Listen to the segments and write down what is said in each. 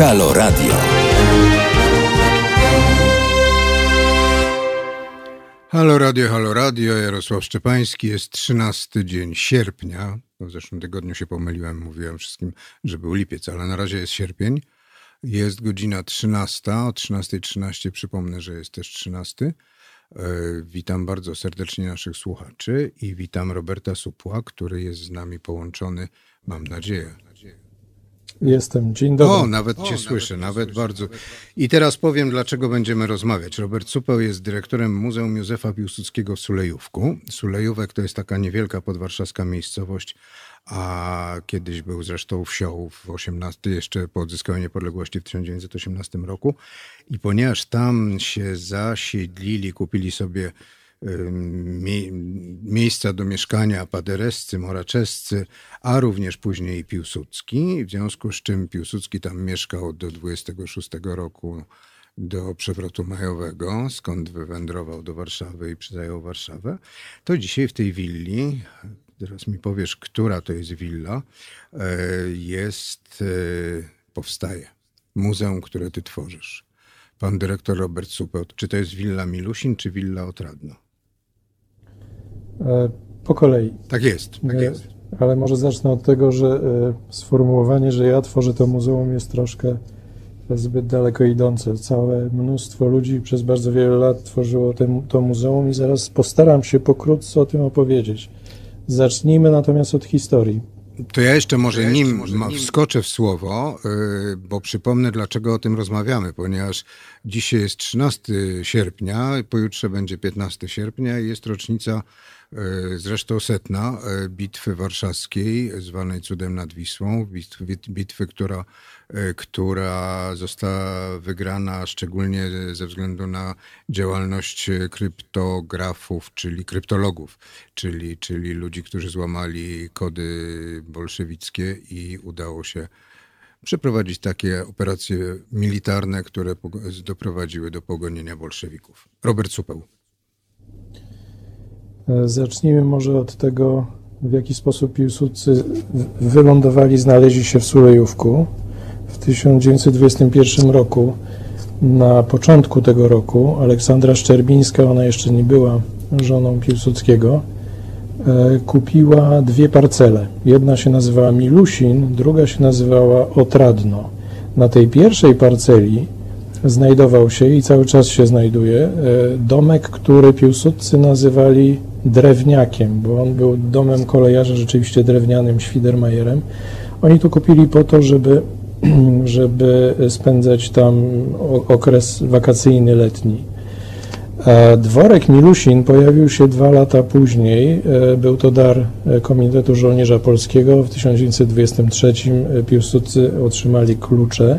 Halo Radio. Halo Radio, Halo Radio, Jarosław Szczepański, jest 13 dzień sierpnia. W zeszłym tygodniu się pomyliłem, mówiłem wszystkim, że był lipiec, ale na razie jest sierpień. Jest godzina 13, o 13.13 przypomnę, że jest też 13. E, witam bardzo serdecznie naszych słuchaczy i witam Roberta Supła, który jest z nami połączony, mam nadzieję, Jestem. Dzień dobry. O, nawet cię słyszę, nawet bardzo. I teraz powiem, dlaczego będziemy rozmawiać. Robert Supeł jest dyrektorem Muzeum Józefa Piłsudskiego w Sulejówku. Sulejówek to jest taka niewielka podwarszawska miejscowość, a kiedyś był zresztą wsią w 18, jeszcze po odzyskaniu niepodległości w 1918 roku. I ponieważ tam się zasiedlili, kupili sobie mie miejsca do mieszkania paderescy, moraczescy, a również później Piłsudski, w związku z czym Piłsudski tam mieszkał do 26 roku do przewrotu majowego, skąd wywędrował do Warszawy i przejął Warszawę, to dzisiaj w tej willi, teraz mi powiesz, która to jest willa, e, jest, e, powstaje muzeum, które ty tworzysz. Pan dyrektor Robert Supelt. Czy to jest willa Milusin, czy willa Otradno? E, po kolei. Tak jest, tak jest. Ale może zacznę od tego, że e, sformułowanie, że ja tworzę to muzeum jest troszkę zbyt daleko idące. Całe mnóstwo ludzi przez bardzo wiele lat tworzyło to muzeum i zaraz postaram się pokrótce o tym opowiedzieć. Zacznijmy natomiast od historii. To ja jeszcze może nim wskoczę w słowo, y, bo przypomnę, dlaczego o tym rozmawiamy, ponieważ dzisiaj jest 13 sierpnia, pojutrze będzie 15 sierpnia i jest rocznica E, zresztą setna e, bitwy warszawskiej, zwanej Cudem nad Wisłą, bitwy, bitwy która, e, która została wygrana szczególnie ze względu na działalność kryptografów, czyli kryptologów, czyli, czyli ludzi, którzy złamali kody bolszewickie i udało się przeprowadzić takie operacje militarne, które doprowadziły do pogonienia bolszewików. Robert Supeł. Zacznijmy może od tego, w jaki sposób Piłsudcy wylądowali, znaleźli się w Sulejówku w 1921 roku. Na początku tego roku Aleksandra Szczerbińska, ona jeszcze nie była żoną Piłsudskiego, e, kupiła dwie parcele. Jedna się nazywała Milusin, druga się nazywała Otradno. Na tej pierwszej parceli znajdował się i cały czas się znajduje e, domek, który Piłsudcy nazywali drewniakiem, bo on był domem kolejarza rzeczywiście drewnianym, Świdermajerem. Oni to kupili po to, żeby, żeby spędzać tam okres wakacyjny, letni. Dworek Milusin pojawił się dwa lata później. E, był to dar e, Komitetu Żołnierza Polskiego. W 1923 Piłsudcy otrzymali klucze,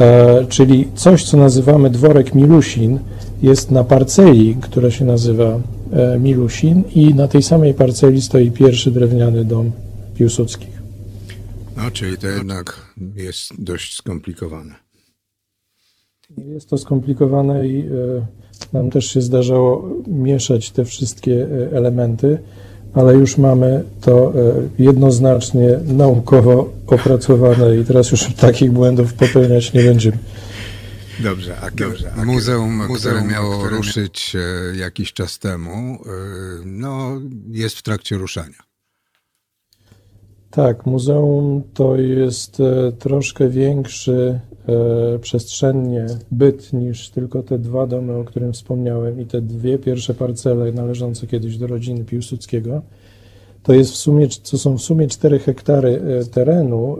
e, czyli coś, co nazywamy dworek Milusin, jest na parceli, która się nazywa E, Milusin i na tej samej parceli stoi pierwszy drewniany dom Piłsudskich. No, czyli to jednak jest dość skomplikowane. Jest to skomplikowane i e, nam też się zdarzało mieszać te wszystkie e, elementy, ale już mamy to jednoznacznie naukowo opracowane i teraz już takich błędów popełniać nie będziemy. Dobrze, a, Dobrze, a muzeum, muzeum, które miało które... ruszyć e, jakiś czas temu, e, no, jest w trakcie ruszania. Tak, muzeum to jest e, troszkę większy przestrzennie byt niż tylko te dwa domy, o którym wspomniałem i te dwie pierwsze parcele należące kiedyś do rodziny Piłsudskiego. To jest w sumie, to są w sumie 4 hektary terenu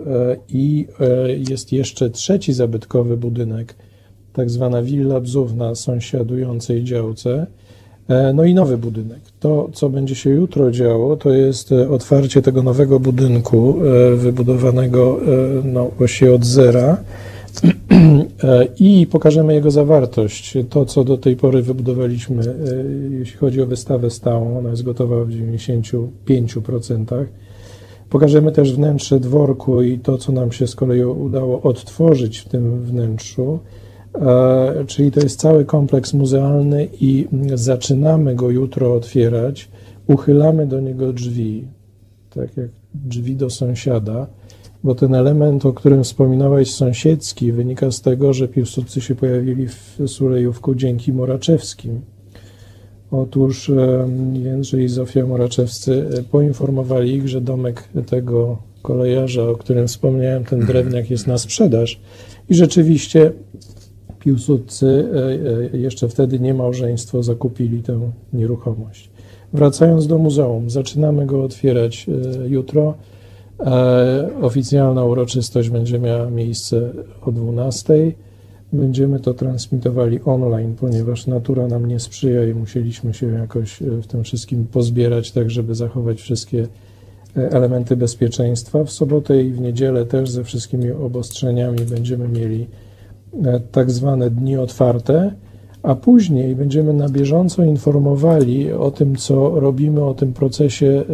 i jest jeszcze trzeci zabytkowy budynek, tak zwana willa bzów na sąsiadującej działce, e, no i nowy budynek. To, co będzie się jutro działo, to jest e, otwarcie tego nowego budynku, e, wybudowanego no, właściwie od zera i pokażemy jego zawartość. To, co do tej pory wybudowaliśmy, jeśli chodzi o wystawę stałą, ona jest gotowa w 95%. Pokażemy też wnętrze dworku i to, co nam się z kolei udało odtworzyć w tym wnętrzu. E, czyli to jest cały kompleks muzealny i zaczynamy go jutro otwierać. Uchylamy do niego drzwi, tak jak drzwi do sąsiada bo ten element, o którym wspominałeś, sąsiedzki, wynika z tego, że Piłsudcy się pojawili w Sulejówku dzięki Moraczewskim. Otóż Jędrzej i Zofia Moraczewscy poinformowali ich, że domek tego kolejarza, o którym wspomniałem, ten drewniak jest na sprzedaż. I rzeczywiście Piłsudcy jeszcze wtedy nie małżeństwo zakupili tę nieruchomość. Wracając do muzeum, zaczynamy go otwierać jutro. Oficjalna uroczystość będzie miała miejsce o 12. Będziemy to transmitowali online, ponieważ natura nam nie sprzyja i musieliśmy się jakoś w tym wszystkim pozbierać, tak żeby zachować wszystkie elementy bezpieczeństwa. W sobotę i w niedzielę też ze wszystkimi obostrzeniami będziemy mieli tak zwane dni otwarte, a później będziemy na bieżąco informowali o tym, co robimy, o tym procesie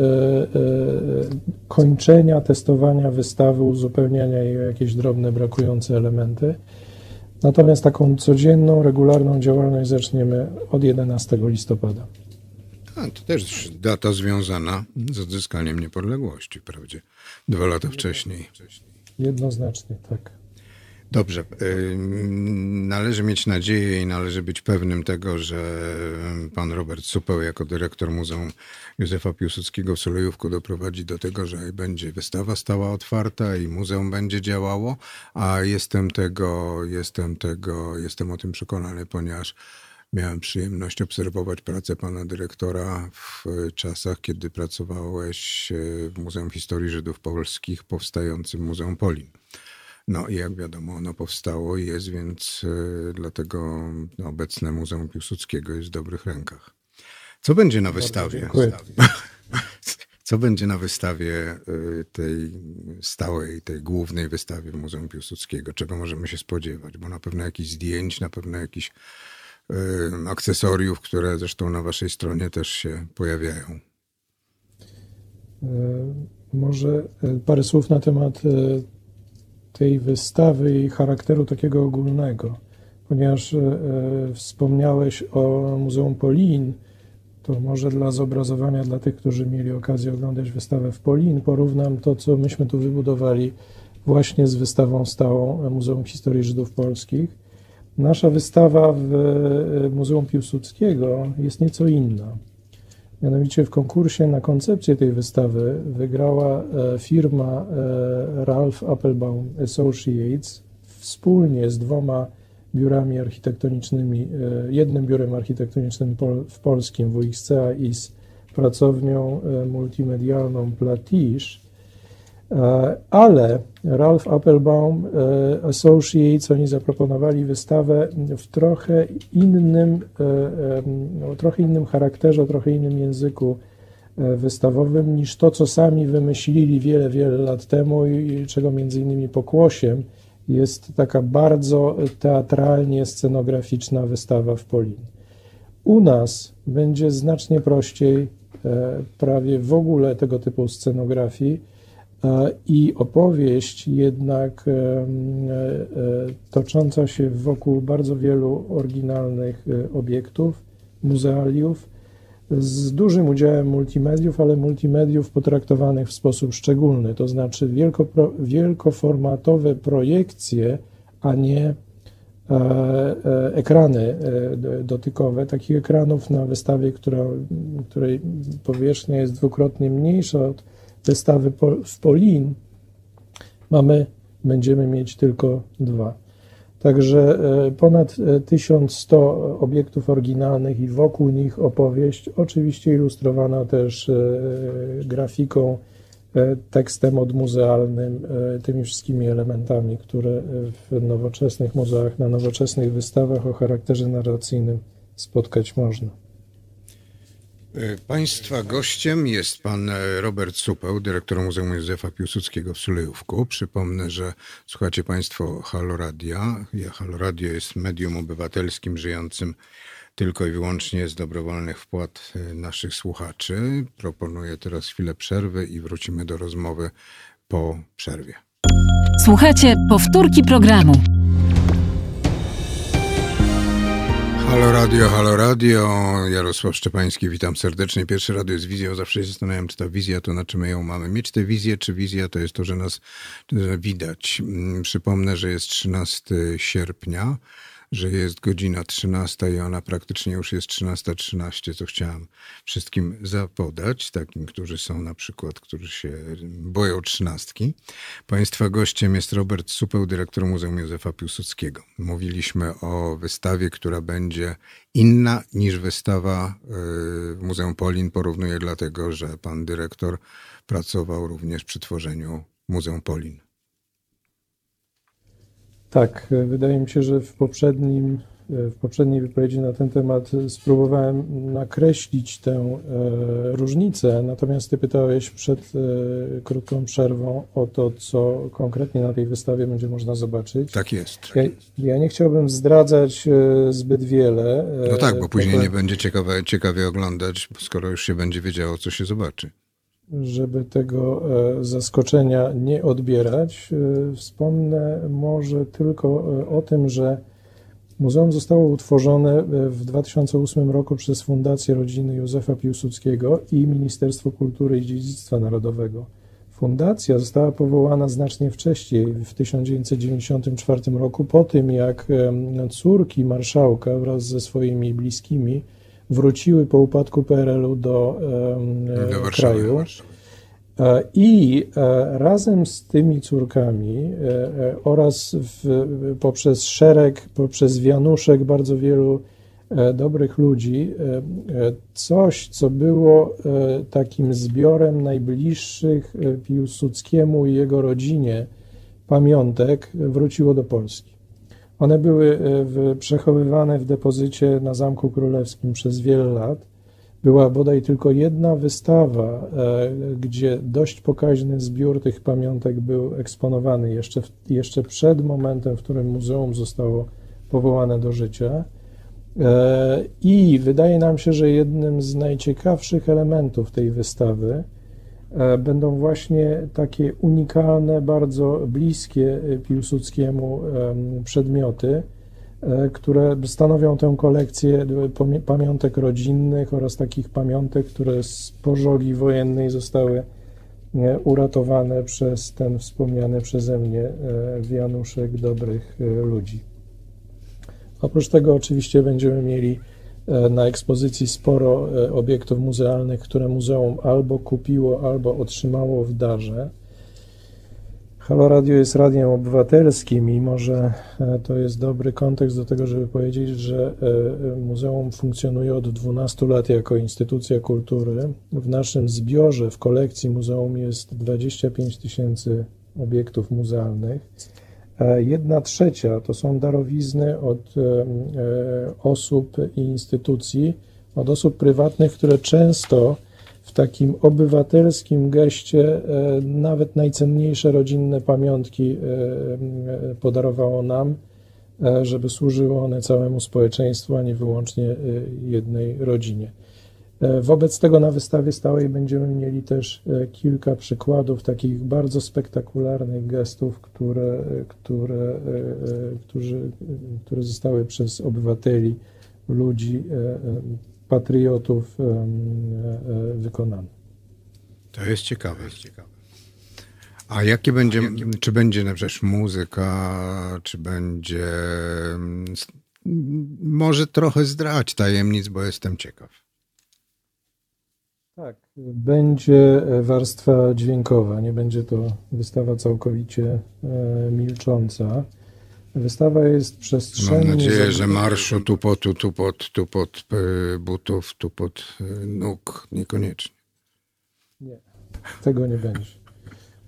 kończenia, testowania wystawy, uzupełniania jej o jakieś drobne, brakujące elementy. Natomiast taką codzienną, regularną działalność zaczniemy od 11 listopada. A, to też data związana z odzyskaniem niepodległości, wprawdzie dwa lata wcześniej. Jednoznacznie, tak. Dobrze. Należy mieć nadzieję i należy być pewnym tego, że pan Robert Supeł jako dyrektor Muzeum Józefa Piłsudskiego w Solejówku doprowadzi do tego, że będzie wystawa stała otwarta i muzeum będzie działało, a jestem tego, jestem tego, jestem o tym przekonany, ponieważ miałem przyjemność obserwować pracę pana dyrektora w czasach, kiedy pracowałeś w Muzeum Historii Żydów Polskich, powstającym Muzeum Polin. No i jak wiadomo, ono powstało i jest, więc dlatego obecne Muzeum Piłsudskiego jest w dobrych rękach. Co będzie na wystawie? Co będzie na wystawie tej stałej, tej głównej wystawie w Muzeum Piłsudskiego? Czego możemy się spodziewać? Bo na pewno jakichś zdjęć, na pewno jakichś akcesoriów, które zresztą na waszej stronie też się pojawiają. Może parę słów na temat tej wystawy i charakteru takiego ogólnego, ponieważ wspomniałeś o Muzeum Polin, to może dla zobrazowania dla tych, którzy mieli okazję oglądać wystawę w Polin, porównam to, co myśmy tu wybudowali właśnie z wystawą stałą Muzeum Historii Żydów Polskich. Nasza wystawa w Muzeum Piłsudskiego jest nieco inna. Mianowicie w konkursie na koncepcję tej wystawy wygrała firma Ralph Applebaum Associates wspólnie z dwoma biurami architektonicznymi, jednym biurem architektonicznym w polskim WXCA i z pracownią multimedialną Platiche, ale Ralph Applebaum Associates, oni zaproponowali wystawę w trochę innym, o trochę innym charakterze, trochę innym języku wystawowym niż to, co sami wymyślili wiele, wiele lat temu i czego między innymi pokłosiem jest taka bardzo teatralnie scenograficzna wystawa w Polin. U nas będzie znacznie prościej, prawie w ogóle tego typu scenografii i opowieść jednak tocząca się wokół bardzo wielu oryginalnych obiektów, muzealiów, z dużym udziałem multimediów, ale multimediów potraktowanych w sposób szczególny, to znaczy wielkopro, wielkoformatowe projekcje, a nie e, e, ekrany e, dotykowe. Takich ekranów na wystawie, która, której powierzchnia jest dwukrotnie mniejsza od wystawy w Polin, mamy, będziemy mieć tylko dwa. Także ponad 1100 obiektów oryginalnych i wokół nich opowieść, oczywiście ilustrowana też grafiką, tekstem odmuzealnym, tymi wszystkimi elementami, które w nowoczesnych muzeach, na nowoczesnych wystawach o charakterze narracyjnym spotkać można. Państwa gościem jest pan Robert Supeł, dyrektor Muzeum Józefa Piłsudskiego w Sulejówku. Przypomnę, że słuchacie Państwo Halo Radia. Halo Radio jest medium obywatelskim żyjącym tylko i wyłącznie z dobrowolnych wpłat naszych słuchaczy. Proponuję teraz chwilę przerwy i wrócimy do rozmowy po przerwie. Słuchajcie powtórki programu. Halo Radio. Halo radio, Jarosław Szczepański, witam serdecznie. Pierwszy radio jest wizją, zawsze się zastanawiam, czy ta wizja to na czym my ją mamy. Mieć tę wizję, czy wizja to jest to, że nas widać. Mm, Przypomnę, że jest 13 sierpnia, że jest godzina 13 i ona praktycznie już jest 13.13, co chciałem wszystkim zapodać, takim, którzy są na przykład, którzy się boją trzynastki. Państwa gościem jest Robert Supeł, dyrektor Muzeum Józefa Piłsudskiego. Mówiliśmy o wystawie, która będzie inna niż wystawa y, w Muzeum Polin. Porównuję dlatego, że pan dyrektor pracował również przy tworzeniu Muzeum Polin. Tak, wydaje mi się, że w poprzednim, w poprzedniej wypowiedzi na ten temat spróbowałem nakreślić tę e, różnicę, natomiast ty pytałeś przed e, krótką przerwą o to, co konkretnie na tej wystawie będzie można zobaczyć. Tak jest. Ja, ja nie chciałbym zdradzać e, zbyt wiele. No tak, bo później tego- nie będzie ciekawe, ciekawie oglądać, skoro już się będzie wiedziało, co się zobaczy. Żeby tego e, zaskoczenia nie odbierać, e, wspomnę może tylko e, o tym, że muzeum zostało utworzone w 2008 roku przez Fundację Rodziny Józefa Piłsudskiego i Ministerstwo Kultury i Dziedzictwa Narodowego. Fundacja została powołana znacznie wcześniej, w 1994 roku, po tym jak córki marszałka wraz ze swoimi bliskimi wróciły po upadku PRL-u do, Do Warszawy. kraju. E, I e, razem z tymi córkami e, e, oraz w, poprzez szereg, poprzez wianuszek bardzo wielu e, dobrych ludzi, e, e, coś, co było e, takim zbiorem najbliższych e, Piłsudskiemu i jego rodzinie pamiątek, wróciło do Polski. One były e, w, przechowywane w depozycie na Zamku Królewskim przez wiele lat. Była bodaj tylko jedna wystawa, e, gdzie dość pokaźny zbiór tych pamiątek był eksponowany jeszcze, jeszcze przed momentem, w którym muzeum zostało powołane do życia. E, I wydaje nam się, że jednym z najciekawszych elementów tej wystawy będą właśnie takie unikalne, bardzo bliskie e, Piłsudskiemu em, przedmioty, e, które stanowią tę kolekcję e, pamiątek rodzinnych oraz takich pamiątek, które z pożogi wojennej zostały e, uratowane przez ten wspomniany przeze mnie e, wianuszek dobrych e, ludzi. Oprócz tego oczywiście będziemy mieli e, na ekspozycji sporo e, obiektów muzealnych, które muzeum albo kupiło, albo otrzymało w darze. Halo Radio jest radiem obywatelskim i może e, to jest dobry kontekst do tego, żeby powiedzieć, że e, muzeum funkcjonuje od 12 lat jako instytucja kultury. W naszym zbiorze, w kolekcji muzeum jest 25 tysięcy obiektów muzealnych. E, Jedna trzecia to są darowizny od e, e, osób i instytucji, od osób prywatnych, które często w takim obywatelskim geście nawet najcenniejsze rodzinne pamiątki podarowało nam, żeby służyły one całemu społeczeństwu, a nie wyłącznie jednej rodzinie. E, Wobec tego na wystawie stałej będziemy mieli też e, kilka przykładów takich bardzo spektakularnych gestów, które, które, e, e, którzy, które zostały przez obywateli, ludzi, patriotów wykonane. To jest ciekawe. A jakie będzie, czy będzie na przykład muzyka, czy będzie... mm, Może trochę zdrać tajemnic, bo jestem ciekaw. Tak, będzie warstwa dźwiękowa, nie będzie to wystawa całkowicie e, milcząca. Wystawa jest przestrzennie... Mam nadzieję, że marszu tu po tu, pod, tu pod y, butów, tu pod nóg niekoniecznie. Nie, tego nie będzie.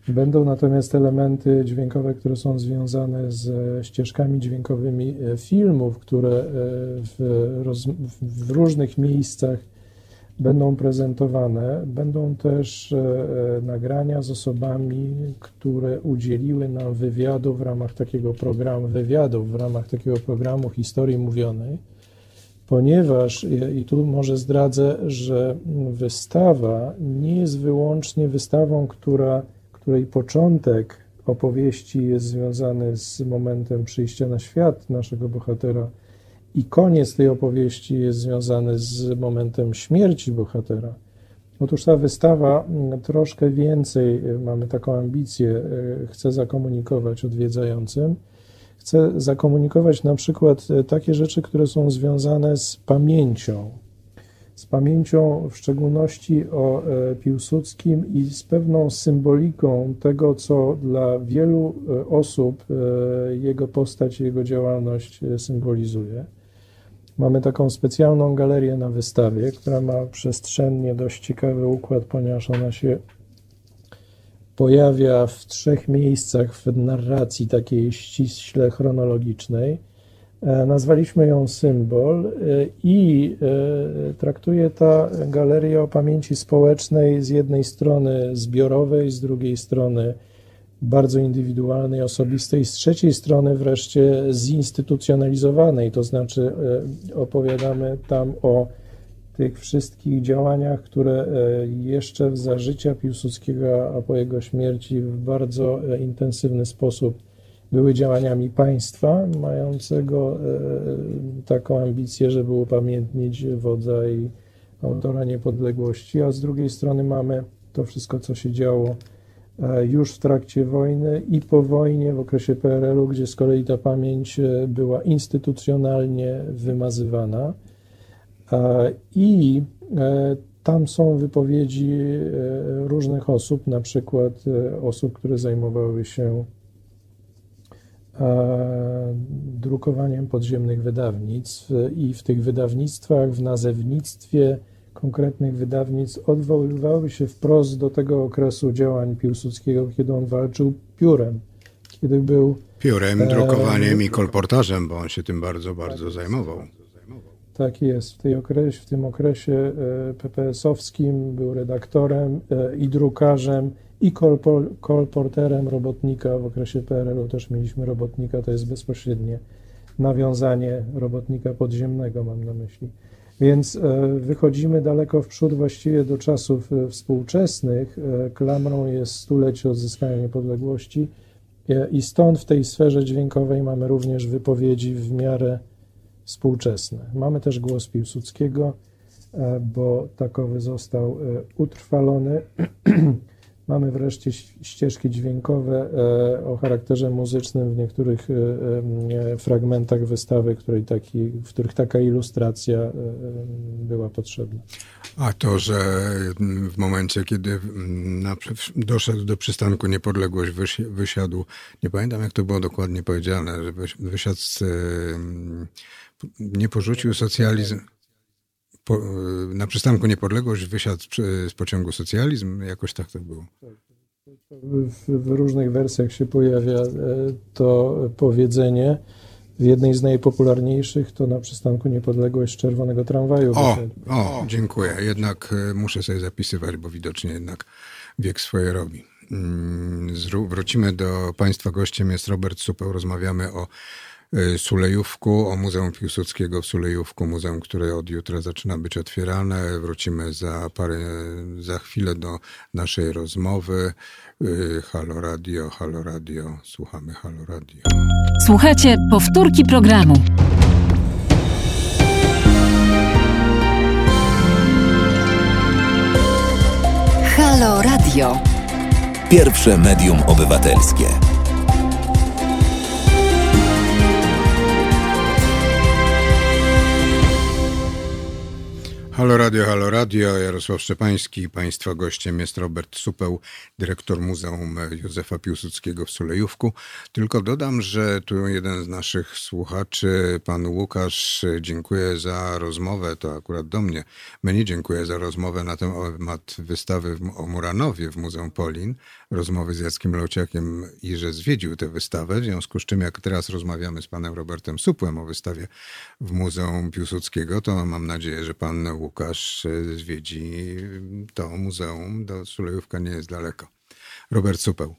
Będą natomiast elementy dźwiękowe, które są związane ze ścieżkami dźwiękowymi e, filmów, które e, w, roz, w różnych miejscach będą prezentowane. Będą też e, e, nagrania z osobami, które udzieliły nam wywiadu w ramach takiego programu, wywiadów w ramach takiego programu historii mówionej ponieważ, i tu może zdradzę, że wystawa nie jest wyłącznie wystawą, która, której początek opowieści jest związany z momentem przyjścia na świat naszego bohatera i koniec tej opowieści jest związany z momentem śmierci bohatera. Otóż ta wystawa mm, troszkę więcej, y, mamy taką ambicję, y, chce zakomunikować odwiedzającym. Chce zakomunikować na przykład y, takie rzeczy, które są związane z pamięcią. Z pamięcią w szczególności o Piłsudskim i z pewną symboliką tego, co dla wielu osób jego postać, jego działalność symbolizuje. Mamy taką specjalną galerię na wystawie, która ma przestrzennie dość ciekawy układ, ponieważ ona się pojawia w trzech miejscach w narracji takiej ściśle chronologicznej. E, nazwaliśmy ją Symbol e, i e, traktuje ta galeria o pamięci społecznej z jednej strony zbiorowej, z drugiej strony bardzo indywidualnej, osobistej, z trzeciej strony wreszcie zinstytucjonalizowanej, to znaczy e, opowiadamy tam o tych wszystkich działaniach, które e, jeszcze za życia Piłsudskiego, a po jego śmierci w bardzo e, intensywny sposób były działaniami państwa, mającego taką ambicję, żeby upamiętnić wodza i autora niepodległości, a z drugiej strony mamy to wszystko, co się działo już w trakcie wojny i po wojnie w okresie PRL-u, gdzie z kolei ta pamięć e, była instytucjonalnie wymazywana. E, I tam są wypowiedzi różnych osób, na przykład osób, które zajmowały się drukowaniem podziemnych wydawnictw i w tych wydawnictwach, w nazewnictwie konkretnych wydawnictw odwoływały się wprost do tego okresu działań Piłsudskiego, kiedy on walczył piórem, kiedy był... Piórem, drukowaniem e, i kolportażem, bo on się tym bardzo, bardzo tak zajmował. Tak jest. W, tej okresie, w tym okresie e, PPS-owskim był redaktorem e, i drukarzem i kolporterem robotnika. W okresie PRL-u też mieliśmy robotnika, to jest bezpośrednie nawiązanie robotnika podziemnego, mam na myśli. Więc e, wychodzimy daleko w przód właściwie do czasów e, współczesnych. E, klamrą jest stulecie odzyskania niepodległości i stąd w tej sferze dźwiękowej mamy również wypowiedzi w miarę współczesne. Mamy też głos Piłsudskiego, bo takowy został utrwalony. Mamy wreszcie ścieżki dźwiękowe e, o charakterze muzycznym w niektórych e, e, fragmentach wystawy, której taki, w których taka ilustracja była potrzebna. A to, że w momencie, kiedy na, doszedł do przystanku Niepodległość, wysiadł, nie pamiętam jak to było dokładnie powiedziane, że wysiadł z, nie porzucił socjalizm po, na przystanku Niepodległość wysiadł z pociągu socjalizm, jakoś tak to było. W, w różnych wersjach się pojawia e, to powiedzenie. W jednej z najpopularniejszych to na przystanku Niepodległość Czerwonego Tramwaju. O, o, dziękuję. Jednak e, muszę sobie zapisywać, bo widocznie jednak wiek swoje robi. Mm, wrócimy do Państwa. Gościem jest Robert Supeł. Rozmawiamy o Y, Sulejówku, o Muzeum Piłsudskiego w Sulejówku, muzeum, które od jutra zaczyna być otwierane. Wrócimy za parę, za chwilę do naszej rozmowy. Y, Halo Radio, Halo Radio, słuchamy Halo Radio. Słuchajcie powtórki programu. Halo Radio. Pierwsze medium obywatelskie. Halo Radio, Halo Radio, Jarosław Szczepański. Państwa gościem jest Robert Supeł, dyrektor Muzeum Józefa Piłsudskiego w Sulejówku. Tylko dodam, że tu jeden z naszych słuchaczy, pan Łukasz, dziękuję za rozmowę, to akurat do mnie. Mnie dziękuję za rozmowę na temat wystawy o Muranowie w Muzeum Polin, rozmowy z Jackiem Lociakiem i że zwiedził tę wystawę, w związku z czym jak teraz rozmawiamy z panem Robertem Supłem o wystawie w Muzeum Piłsudskiego, to mam nadzieję, że pan Łukasz e, zwiedzi to muzeum. Do Sulejówka nie jest daleko. Robert Supeł.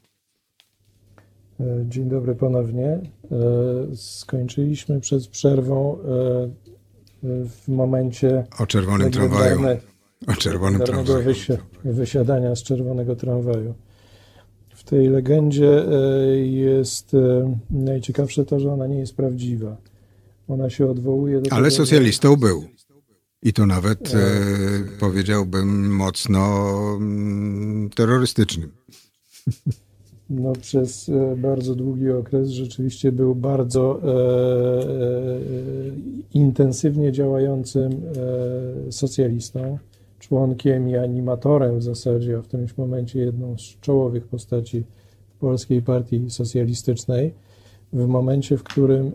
E, dzień dobry ponownie. E, skończyliśmy przed przerwą w momencie o czerwonym tramwaju. O czerwonym tramwaju. Wysi wysiadania z czerwonego tramwaju. W tej legendzie jest najciekawsze to, że ona nie jest prawdziwa Ona się odwołuje do Ale tego, socjalistą był. I to nawet, e, powiedziałbym, mocno mm, terrorystycznym. No, przez e, bardzo długi okres rzeczywiście był bardzo e, e, intensywnie działającym e, socjalistą, członkiem i animatorem w zasadzie, a w którymś momencie jedną z czołowych postaci Polskiej Partii Socjalistycznej. W momencie, w którym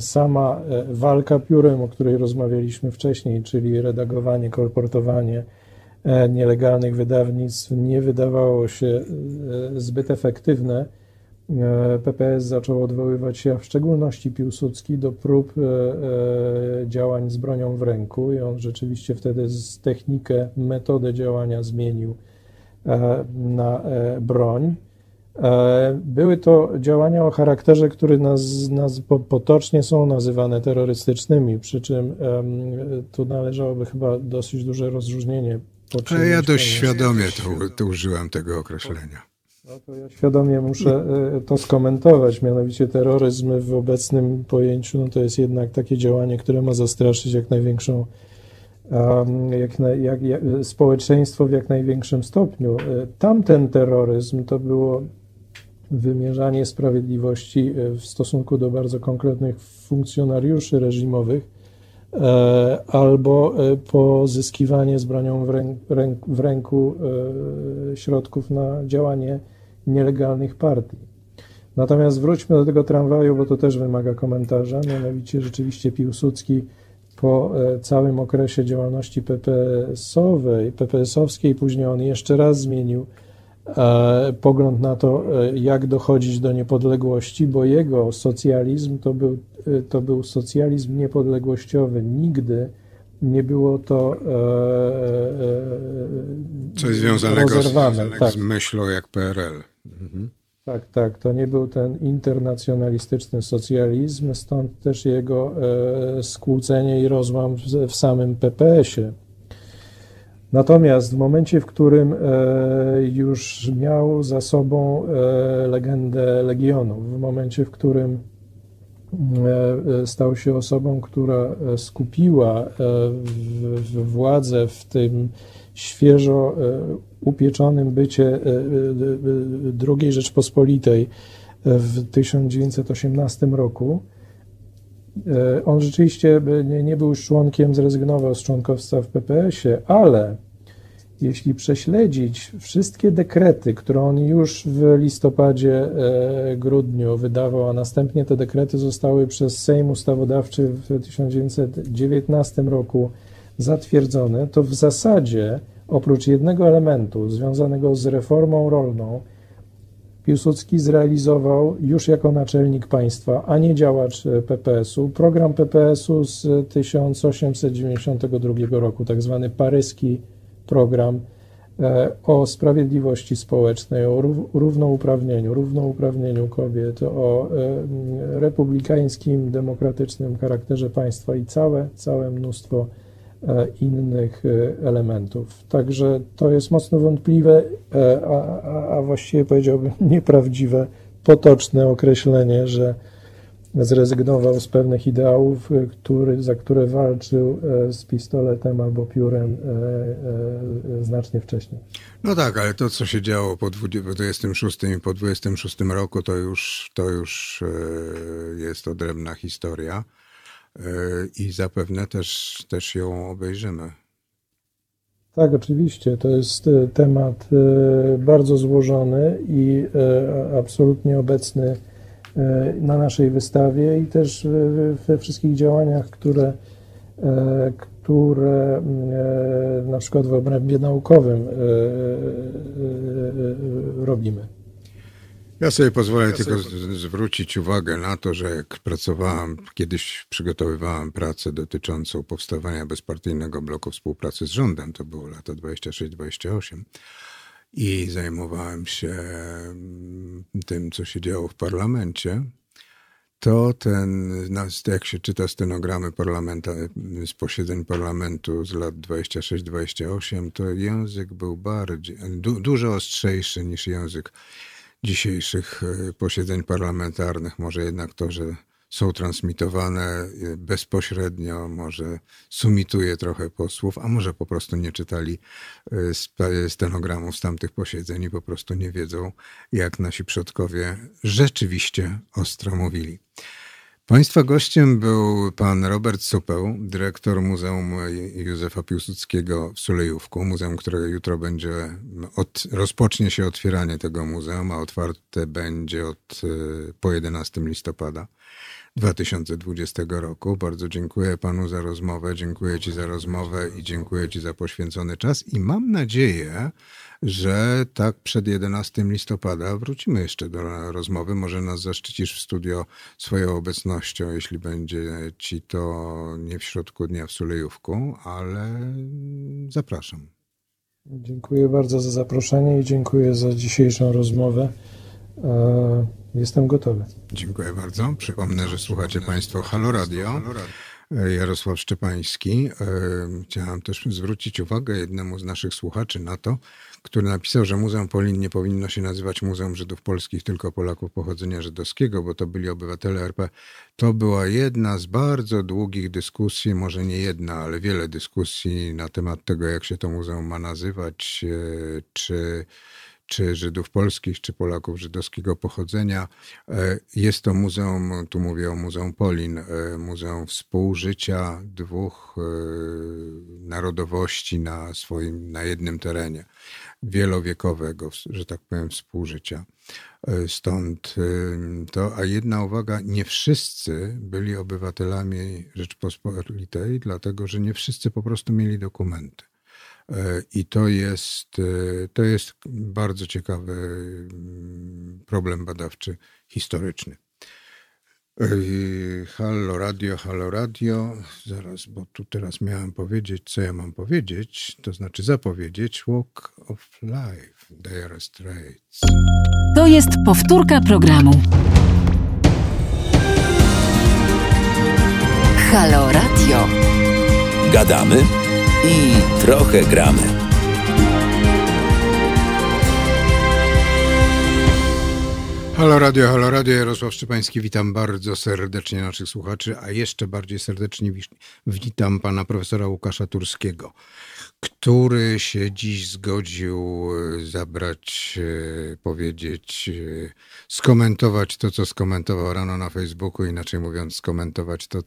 sama e, walka piórem, o której rozmawialiśmy wcześniej, czyli redagowanie, kolportowanie e, nielegalnych wydawnictw, nie wydawało się e, zbyt efektywne, PPS zaczął odwoływać się, a w szczególności Piłsudski, do prób działań z bronią w ręku i on rzeczywiście wtedy technikę, metodę działania zmienił na broń. E, Były to działania o charakterze, które nas, nas po- potocznie są nazywane terrorystycznymi, przy czym tu należałoby chyba dosyć duże rozróżnienie Ale ja dość świadomie to, to użyłem tego określenia. No to ja świadomie muszę e, to skomentować, mianowicie terroryzm w obecnym pojęciu no to jest jednak takie działanie, które ma zastraszyć jak największą jak, na, jak, jak, społeczeństwo w jak największym stopniu. E, Tamten terroryzm to było wymierzanie sprawiedliwości e, w stosunku do bardzo konkretnych funkcjonariuszy reżimowych e, albo e, pozyskiwanie z bronią w, ręk, w ręku środków na działanie nielegalnych partii. Natomiast wróćmy do tego tramwaju, bo to też wymaga komentarza. Mianowicie rzeczywiście Piłsudski po całym okresie działalności PPS-owej, PPS-owskiej, później on jeszcze raz zmienił pogląd na to, e, jak dochodzić do niepodległości, bo jego socjalizm to był, e, to był socjalizm niepodległościowy. Nigdy nie było to e, e, Coś związanego. Tak. z myślą jak PRL. Tak, tak. To nie był ten internacjonalistyczny socjalizm, stąd też jego e, skłócenie i rozłam w, w samym PPS-ie. Natomiast w momencie, w którym e, już miał za sobą e, legendę Legionów, w momencie, w którym e, stał się osobą, która skupiła władzę w tym świeżo upieczonym bycie II Rzeczpospolitej w 1918 roku. E, On rzeczywiście nie, nie był członkiem, zrezygnował z członkostwa w PPS-ie, ale jeśli prześledzić wszystkie dekrety, które on już w listopadzie, e, grudniu wydawał, a następnie te dekrety zostały przez Sejm Ustawodawczy w 1919 roku zatwierdzone, to w zasadzie oprócz jednego elementu związanego z reformą rolną, Piłsudski zrealizował już jako naczelnik państwa, a nie działacz e, PPS-u, program PPS-u z 1892 roku, tak zwany paryski program e, o sprawiedliwości społecznej, o rów- równouprawnieniu, równouprawnieniu kobiet, o e, republikańskim, demokratycznym charakterze państwa i całe, całe mnóstwo innych e, elementów. Także to jest mocno wątpliwe, e, a, a, a właściwie powiedziałbym nieprawdziwe, potoczne określenie, że zrezygnował z pewnych ideałów, e, który, za które walczył e, z pistoletem albo piórem e, e, znacznie wcześniej. No tak, ale to, co się działo po 26 i po 26 roku, to już, to już e, jest odrębna historia e, i zapewne też, też ją obejrzymy. Tak, oczywiście. To jest e, temat e, bardzo złożony i e, absolutnie obecny e, na naszej wystawie i też we- wszystkich działaniach, które, e, które e, na przykład w obrębie naukowym e, e, e, robimy. Ja sobie pozwolę tylko z- zwrócić uwagę na to, że jak pracowałem, kiedyś przygotowywałem pracę dotyczącą powstawania bezpartyjnego bloku współpracy z rządem, to było lata 26-28 i zajmowałem się mm, tym, co się działo w parlamencie, to ten, jak się czyta stenogramy parlamenta, z posiedzeń parlamentu z lat 26-28, to język był bardziej, du, dużo ostrzejszy niż język dzisiejszych e, posiedzeń parlamentarnych. Może jednak to, że są transmitowane y, bezpośrednio, może sumituje trochę posłów, a może po prostu nie czytali y, stenogramów z tamtych posiedzeń i po prostu nie wiedzą, jak nasi przodkowie rzeczywiście ostro mówili. Państwa gościem był pan Robert Supeł, dyrektor Muzeum Józefa Piłsudskiego w Sulejówku, muzeum, które jutro będzie, od, rozpocznie się otwieranie tego muzeum, a otwarte będzie od, po 11 listopada. 2020 roku. Bardzo dziękuję panu za rozmowę, dziękuję ci za rozmowę i dziękuję ci za poświęcony czas i mam nadzieję, że tak przed 11 listopada wrócimy jeszcze do rozmowy. Może nas zaszczycisz w studio swoją obecnością, jeśli będzie ci to nie w środku dnia w Sulejówku, ale zapraszam. Dziękuję bardzo za zaproszenie i dziękuję za dzisiejszą rozmowę. E, jestem gotowy. Dziękuję bardzo. Przypomnę, że słuchacie Państwo Halo Radio. Jarosław Szczepański. E, chciałem też zwrócić uwagę jednemu z naszych słuchaczy na to, który napisał, że Muzeum Polin nie powinno się nazywać Muzeum Żydów Polskich, tylko Polaków pochodzenia żydowskiego, bo to byli obywatele RP. To była jedna z bardzo długich dyskusji, może nie jedna, ale wiele dyskusji na temat tego, jak się to muzeum ma nazywać, e, czy czy Żydów polskich, czy Polaków żydowskiego pochodzenia. E, jest to muzeum, tu mówię o Muzeum Polin, e, muzeum współżycia dwóch e, narodowości na swoim, na jednym terenie, wielowiekowego, że tak powiem, współżycia. Stąd to, a jedna uwaga, nie wszyscy byli obywatelami Rzeczpospolitej, dlatego że nie wszyscy po prostu mieli dokumenty. E, I to jest, e, to jest bardzo ciekawy mm, problem badawczy, historyczny. E, Halo Radio, Halo Radio. Zaraz, bo tu teraz miałem powiedzieć, co ja mam powiedzieć, to znaczy zapowiedzieć Walk of Life, Dire Straits. To jest powtórka programu. Halo Radio. Gadamy i trochę gramy. Halo Radio, Halo Radio, Jarosław Szczepański, witam bardzo serdecznie naszych słuchaczy, a jeszcze bardziej serdecznie witam pana profesora Łukasza Turskiego, który się dziś zgodził e, zabrać, e, powiedzieć, e, skomentować to, co skomentował rano na Facebooku, inaczej mówiąc, skomentować to,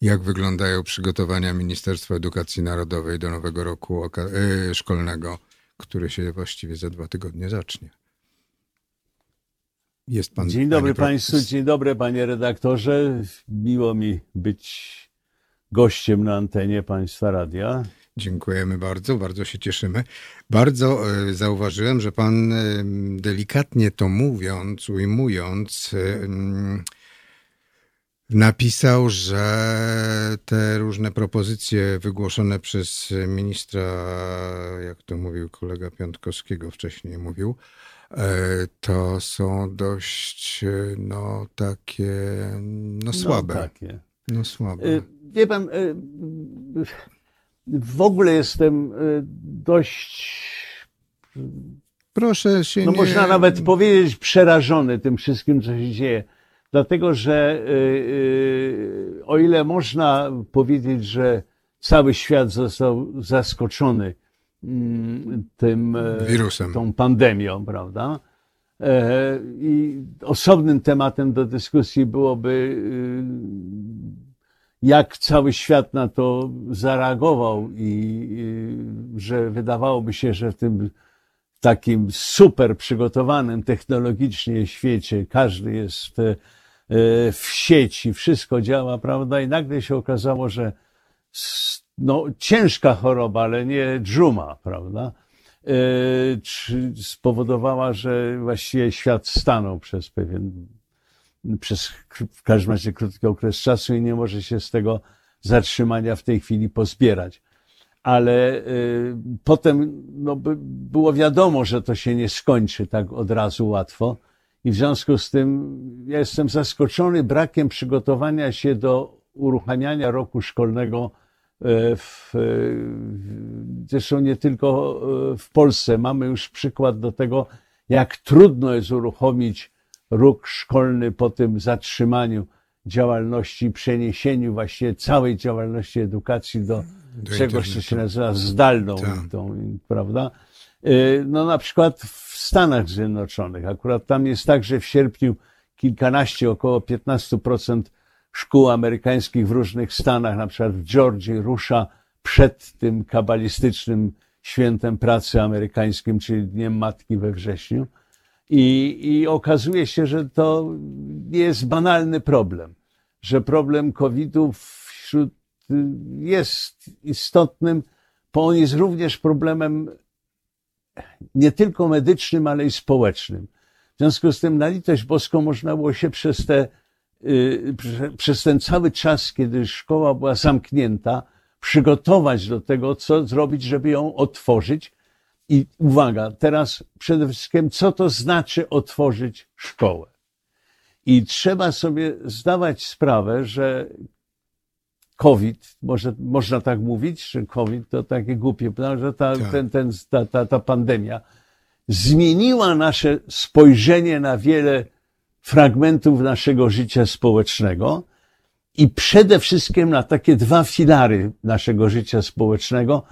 jak wyglądają przygotowania Ministerstwa Edukacji Narodowej do nowego roku szkolnego, który się właściwie za dwa tygodnie zacznie. Jest pan. Dzień dobry Państwu, dzień dobry Panie redaktorze. Miło mi być gościem na antenie Państwa Radia. Dziękujemy bardzo, bardzo się cieszymy. Bardzo e, zauważyłem, że pan e, delikatnie to mówiąc, ujmując, e, napisał, że te różne propozycje wygłoszone przez ministra, jak to mówił kolega Piątkowskiego wcześniej mówił, to są dość no takie no, no słabe. No, takie. No słabe. Wie pan, w ogóle jestem y, dość. Proszę się. No nie... można nawet powiedzieć przerażony tym wszystkim, co się dzieje. Dlatego, że y, y, o ile można powiedzieć, że cały świat został zaskoczony mm, tym wirusem, tą pandemią, prawda? E, I osobnym tematem do dyskusji byłoby jak cały świat na to zareagował i, że wydawałoby się, że w tym takim super przygotowanym technologicznie świecie każdy jest e, w sieci, wszystko działa, prawda? I nagle się okazało, że no, ciężka choroba, ale nie dżuma, prawda? E, spowodowała, że właściwie świat stanął przez pewien przez w każdym razie krótki okres czasu i nie może się z tego zatrzymania w tej chwili pozbierać. Ale y, potem no, by, było wiadomo, że to się nie skończy tak od razu łatwo. I w związku z tym ja jestem zaskoczony brakiem przygotowania się do uruchamiania roku szkolnego y, w, zresztą nie tylko y, w Polsce. Mamy już przykład do tego, jak trudno jest uruchomić róg szkolny po tym zatrzymaniu. działalności, przeniesieniu właśnie całej działalności edukacji do, Do czegoś, co się nazywa zdalną, Tak. tą, prawda? Y, No na przykład w Stanach Zjednoczonych, akurat tam jest tak, że w sierpniu kilkanaście, około 15% szkół amerykańskich w różnych stanach, na przykład w Georgii, rusza przed tym kabalistycznym świętem pracy amerykańskim, czyli Dniem Matki we wrześniu. I, I okazuje się, że to nie jest banalny problem, że problem COVID-u wśród jest istotnym, bo on jest również problemem nie tylko medycznym, ale i społecznym. W związku z tym na litość boską można było się przez, te, y, prze- przez ten cały czas, kiedy szkoła była zamknięta, przygotować do tego, co zrobić, żeby ją otworzyć. I uwaga, teraz przede wszystkim, co to znaczy otworzyć szkołę? I trzeba sobie zdawać sprawę, że COVID, może, można tak mówić, że COVID to takie głupie, że ta, Tak. ten, ten, ta, ta, ta pandemia zmieniła nasze spojrzenie na wiele fragmentów naszego życia społecznego i przede wszystkim na takie dwa filary naszego życia społecznego,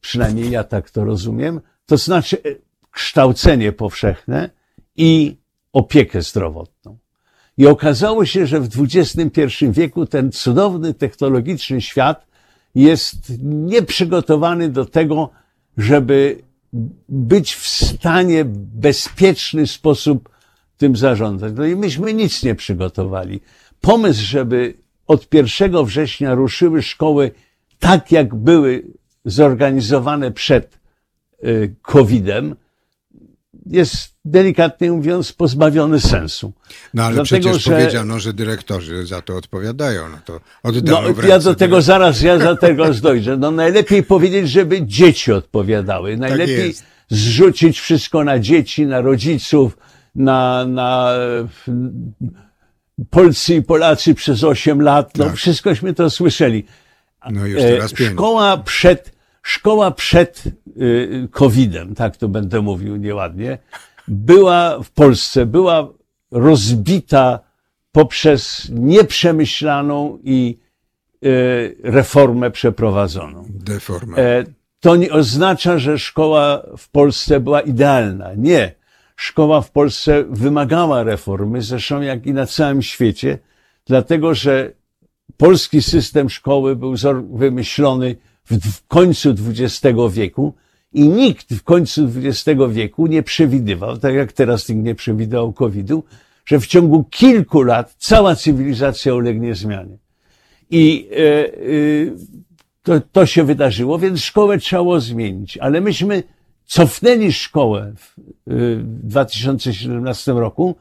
przynajmniej ja tak to rozumiem, to znaczy e, kształcenie powszechne i opiekę zdrowotną. I okazało się, że w XXI wieku ten cudowny technologiczny świat jest nieprzygotowany do tego, żeby być w stanie bezpieczny sposób tym zarządzać. No i myśmy nic nie przygotowali. Pomysł, żeby od 1 września ruszyły szkoły tak, jak były zorganizowane przed COVID-em, jest delikatnie mówiąc pozbawiony sensu. No ale Dlatego, przecież że- powiedziano, że dyrektorzy za to odpowiadają. No to No, oddano w ja do tego zaraz, ja do tego dojdę. No najlepiej powiedzieć, żeby dzieci odpowiadały. Najlepiej Tak zrzucić wszystko na dzieci, na rodziców, na, na e, Polscy i Polacy przez 8 lat. No Tak. wszystkośmy to słyszeli. No już E, teraz pięć. Szkoła przed, szkoła przed y, COVID-em, tak to będę mówił nieładnie, była w Polsce, była rozbita poprzez nieprzemyślaną i y, reformę przeprowadzoną. Deforma. E, To nie oznacza, że szkoła w Polsce była idealna. Nie. Szkoła w Polsce wymagała reformy, zresztą jak i na całym świecie, dlatego że polski system szkoły był wymyślony w, końcu XX wieku i nikt w końcu XX wieku nie przewidywał, tak jak teraz nikt nie przewidywał COVID-u, że w ciągu kilku lat cała cywilizacja ulegnie zmianie. I e, e, to, to się wydarzyło, więc szkołę trzeba było zmienić. Ale myśmy cofnęli szkołę w y, 2017 roku.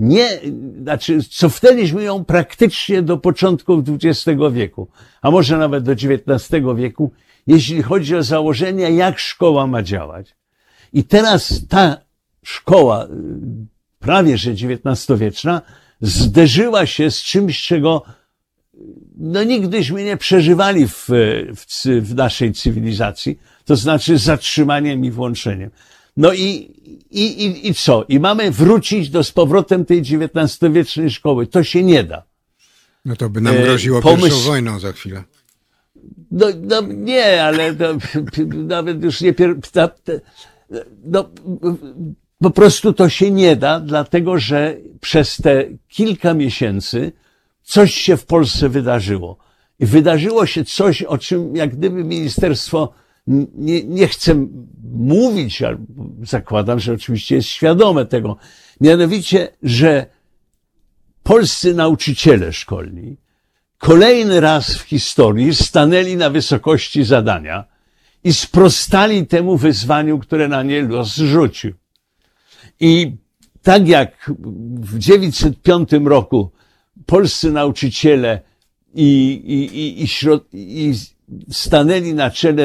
Nie, znaczy cofnęliśmy ją praktycznie do początków XX wieku, a może nawet do XIX wieku, jeśli chodzi o założenia, jak szkoła ma działać. I teraz ta szkoła, y, prawie że XIX-wieczna, zderzyła się z czymś, czego no nigdyśmy nie przeżywali w, w, cy- w naszej cywilizacji, to znaczy zatrzymaniem i włączeniem. No i, i, i, i co? I mamy wrócić do z powrotem tej XIX-wiecznej szkoły. To się nie da. No to by nam e, groziło pomysł- pierwszą wojną za chwilę. No, no nie, ale to, nawet już nie pier... No, po prostu to się nie da, dlatego że przez te kilka miesięcy coś się w Polsce wydarzyło. I wydarzyło się coś, o czym jak gdyby ministerstwo nie, nie chce mówić, ale zakładam, że oczywiście jest świadome tego. Mianowicie, że polscy nauczyciele szkolni kolejny raz w historii stanęli na wysokości zadania i sprostali temu wyzwaniu, które na nie los rzucił. I tak jak w 905 roku polscy nauczyciele i, i, i, i, środ, i stanęli na czele,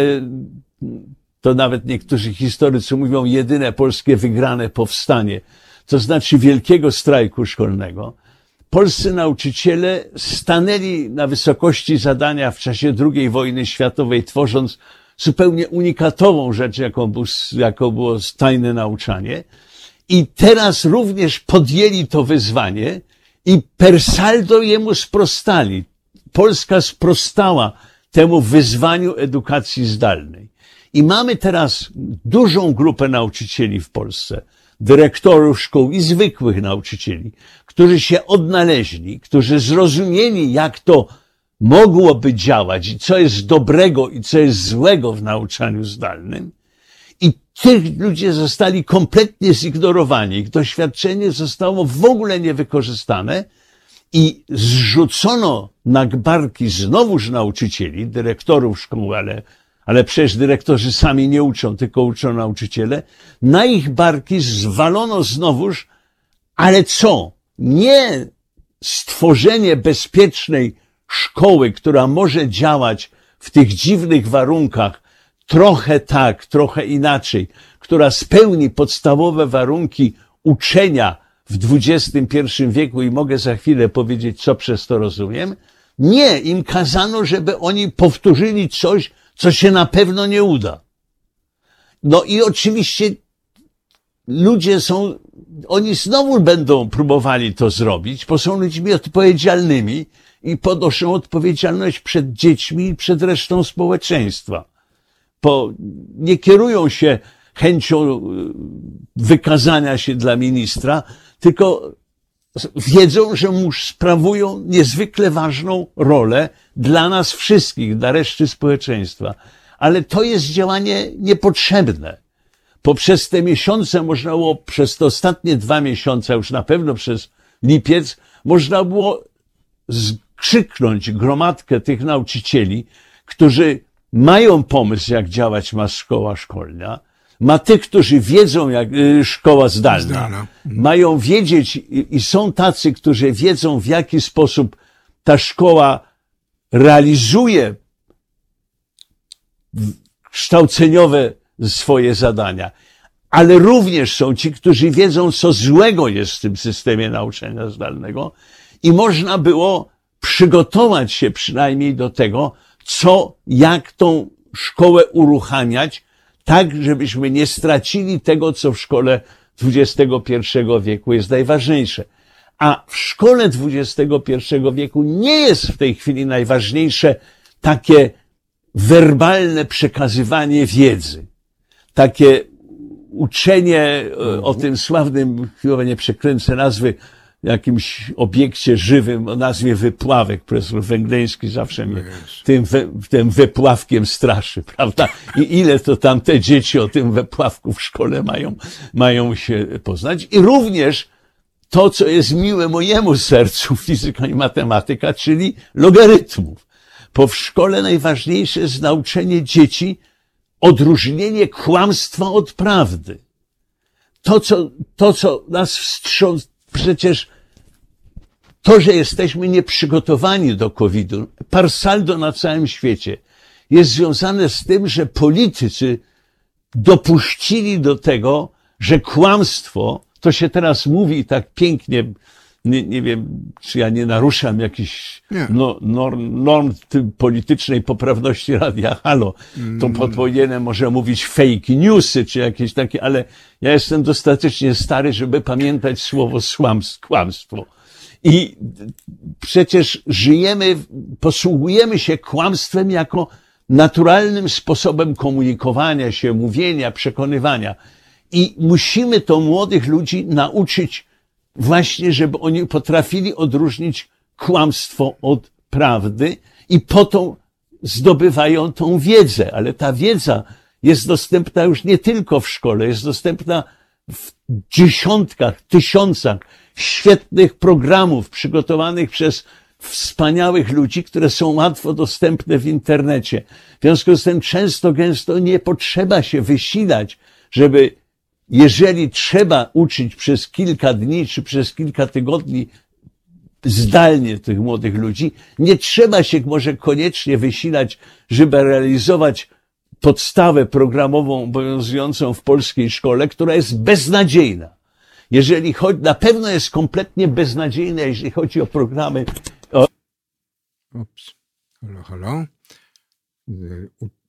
to nawet niektórzy historycy mówią, jedyne polskie wygrane powstanie, to znaczy wielkiego strajku szkolnego, polscy nauczyciele stanęli na wysokości zadania w czasie II wojny światowej, tworząc zupełnie unikatową rzecz, jaką, był, jaką było tajne nauczanie. I teraz również podjęli to wyzwanie i per saldo jemu sprostali. Polska sprostała temu wyzwaniu edukacji zdalnej. I mamy teraz dużą grupę nauczycieli w Polsce, dyrektorów szkół i zwykłych nauczycieli, którzy się odnaleźli, którzy zrozumieli, jak to mogłoby działać i co jest dobrego i co jest złego w nauczaniu zdalnym. I tych ludzie zostali kompletnie zignorowani. Ich doświadczenie zostało w ogóle niewykorzystane i zrzucono na barki znowuż nauczycieli, dyrektorów szkół, ale, ale przecież dyrektorzy sami nie uczą, tylko uczą nauczyciele. Na ich barki zwalono znowuż, ale co? Nie stworzenie bezpiecznej szkoły, która może działać w tych dziwnych warunkach, trochę tak, trochę inaczej, która spełni podstawowe warunki uczenia w XXI wieku i mogę za chwilę powiedzieć, co przez to rozumiem. Nie, im kazano, żeby oni powtórzyli coś, co się na pewno nie uda. No i oczywiście ludzie są, oni znowu będą próbowali to zrobić, bo są ludźmi odpowiedzialnymi i ponoszą odpowiedzialność przed dziećmi i przed resztą społeczeństwa. Bo nie kierują się chęcią y, wykazania się dla ministra, tylko wiedzą, że mu sprawują niezwykle ważną rolę dla nas wszystkich, dla reszty społeczeństwa. Ale to jest działanie niepotrzebne. Poprzez te miesiące można było, przez te ostatnie dwa miesiące, już na pewno przez lipiec, można było skrzyknąć gromadkę tych nauczycieli, którzy mają pomysł, jak działać ma szkoła szkolna, ma tych, którzy wiedzą, jak y, szkoła zdalna, zdalna. mają wiedzieć i, i są tacy, którzy wiedzą, w jaki sposób ta szkoła realizuje kształceniowe swoje zadania. Ale również są ci, którzy wiedzą, co złego jest w tym systemie nauczania zdalnego i można było przygotować się przynajmniej do tego, co, jak tą szkołę uruchamiać, tak, żebyśmy nie stracili tego, co w szkole XXI wieku jest najważniejsze. A w szkole XXI wieku nie jest w tej chwili najważniejsze takie werbalne przekazywanie wiedzy, takie uczenie e, o tym sławnym, chyba nie przekręcę nazwy, jakimś obiekcie żywym o nazwie wypławek. Profesor Węgleński zawsze mnie tym, we, tym wypławkiem straszy, prawda? I ile to tam te dzieci o tym wypławku w szkole mają, mają się poznać. I również to, co jest miłe mojemu sercu, fizyka i matematyka, czyli logarytmów. Bo w szkole najważniejsze jest nauczenie dzieci odróżnienie kłamstwa od prawdy. To, co, to, co nas wstrząs, przecież to, że jesteśmy nieprzygotowani do COVID-u, par saldo na całym świecie, jest związane z tym, że politycy dopuścili do tego, że kłamstwo, to się teraz mówi tak pięknie, nie, nie wiem, czy ja nie naruszam jakichś no, norm, norm politycznej poprawności radia Halo, to mm. powinienem może mówić fake newsy, czy jakieś takie, ale ja jestem dostatecznie stary, żeby pamiętać słowo kłamstwo. I przecież żyjemy, posługujemy się kłamstwem jako naturalnym sposobem komunikowania się, mówienia, przekonywania. I musimy to młodych ludzi nauczyć właśnie, żeby oni potrafili odróżnić kłamstwo od prawdy i po to zdobywają tą wiedzę, ale ta wiedza jest dostępna już nie tylko w szkole, jest dostępna w dziesiątkach, tysiącach świetnych programów przygotowanych przez wspaniałych ludzi, które są łatwo dostępne w internecie. W związku z tym często, gęsto nie potrzeba się wysilać, żeby jeżeli trzeba uczyć przez kilka dni czy przez kilka tygodni zdalnie tych młodych ludzi, nie trzeba się może koniecznie wysilać, żeby realizować podstawę programową obowiązującą w polskiej szkole, która jest beznadziejna. Jeżeli chodzi, na pewno jest kompletnie beznadziejna, jeśli chodzi o programy. O... Ups. Halo, halo.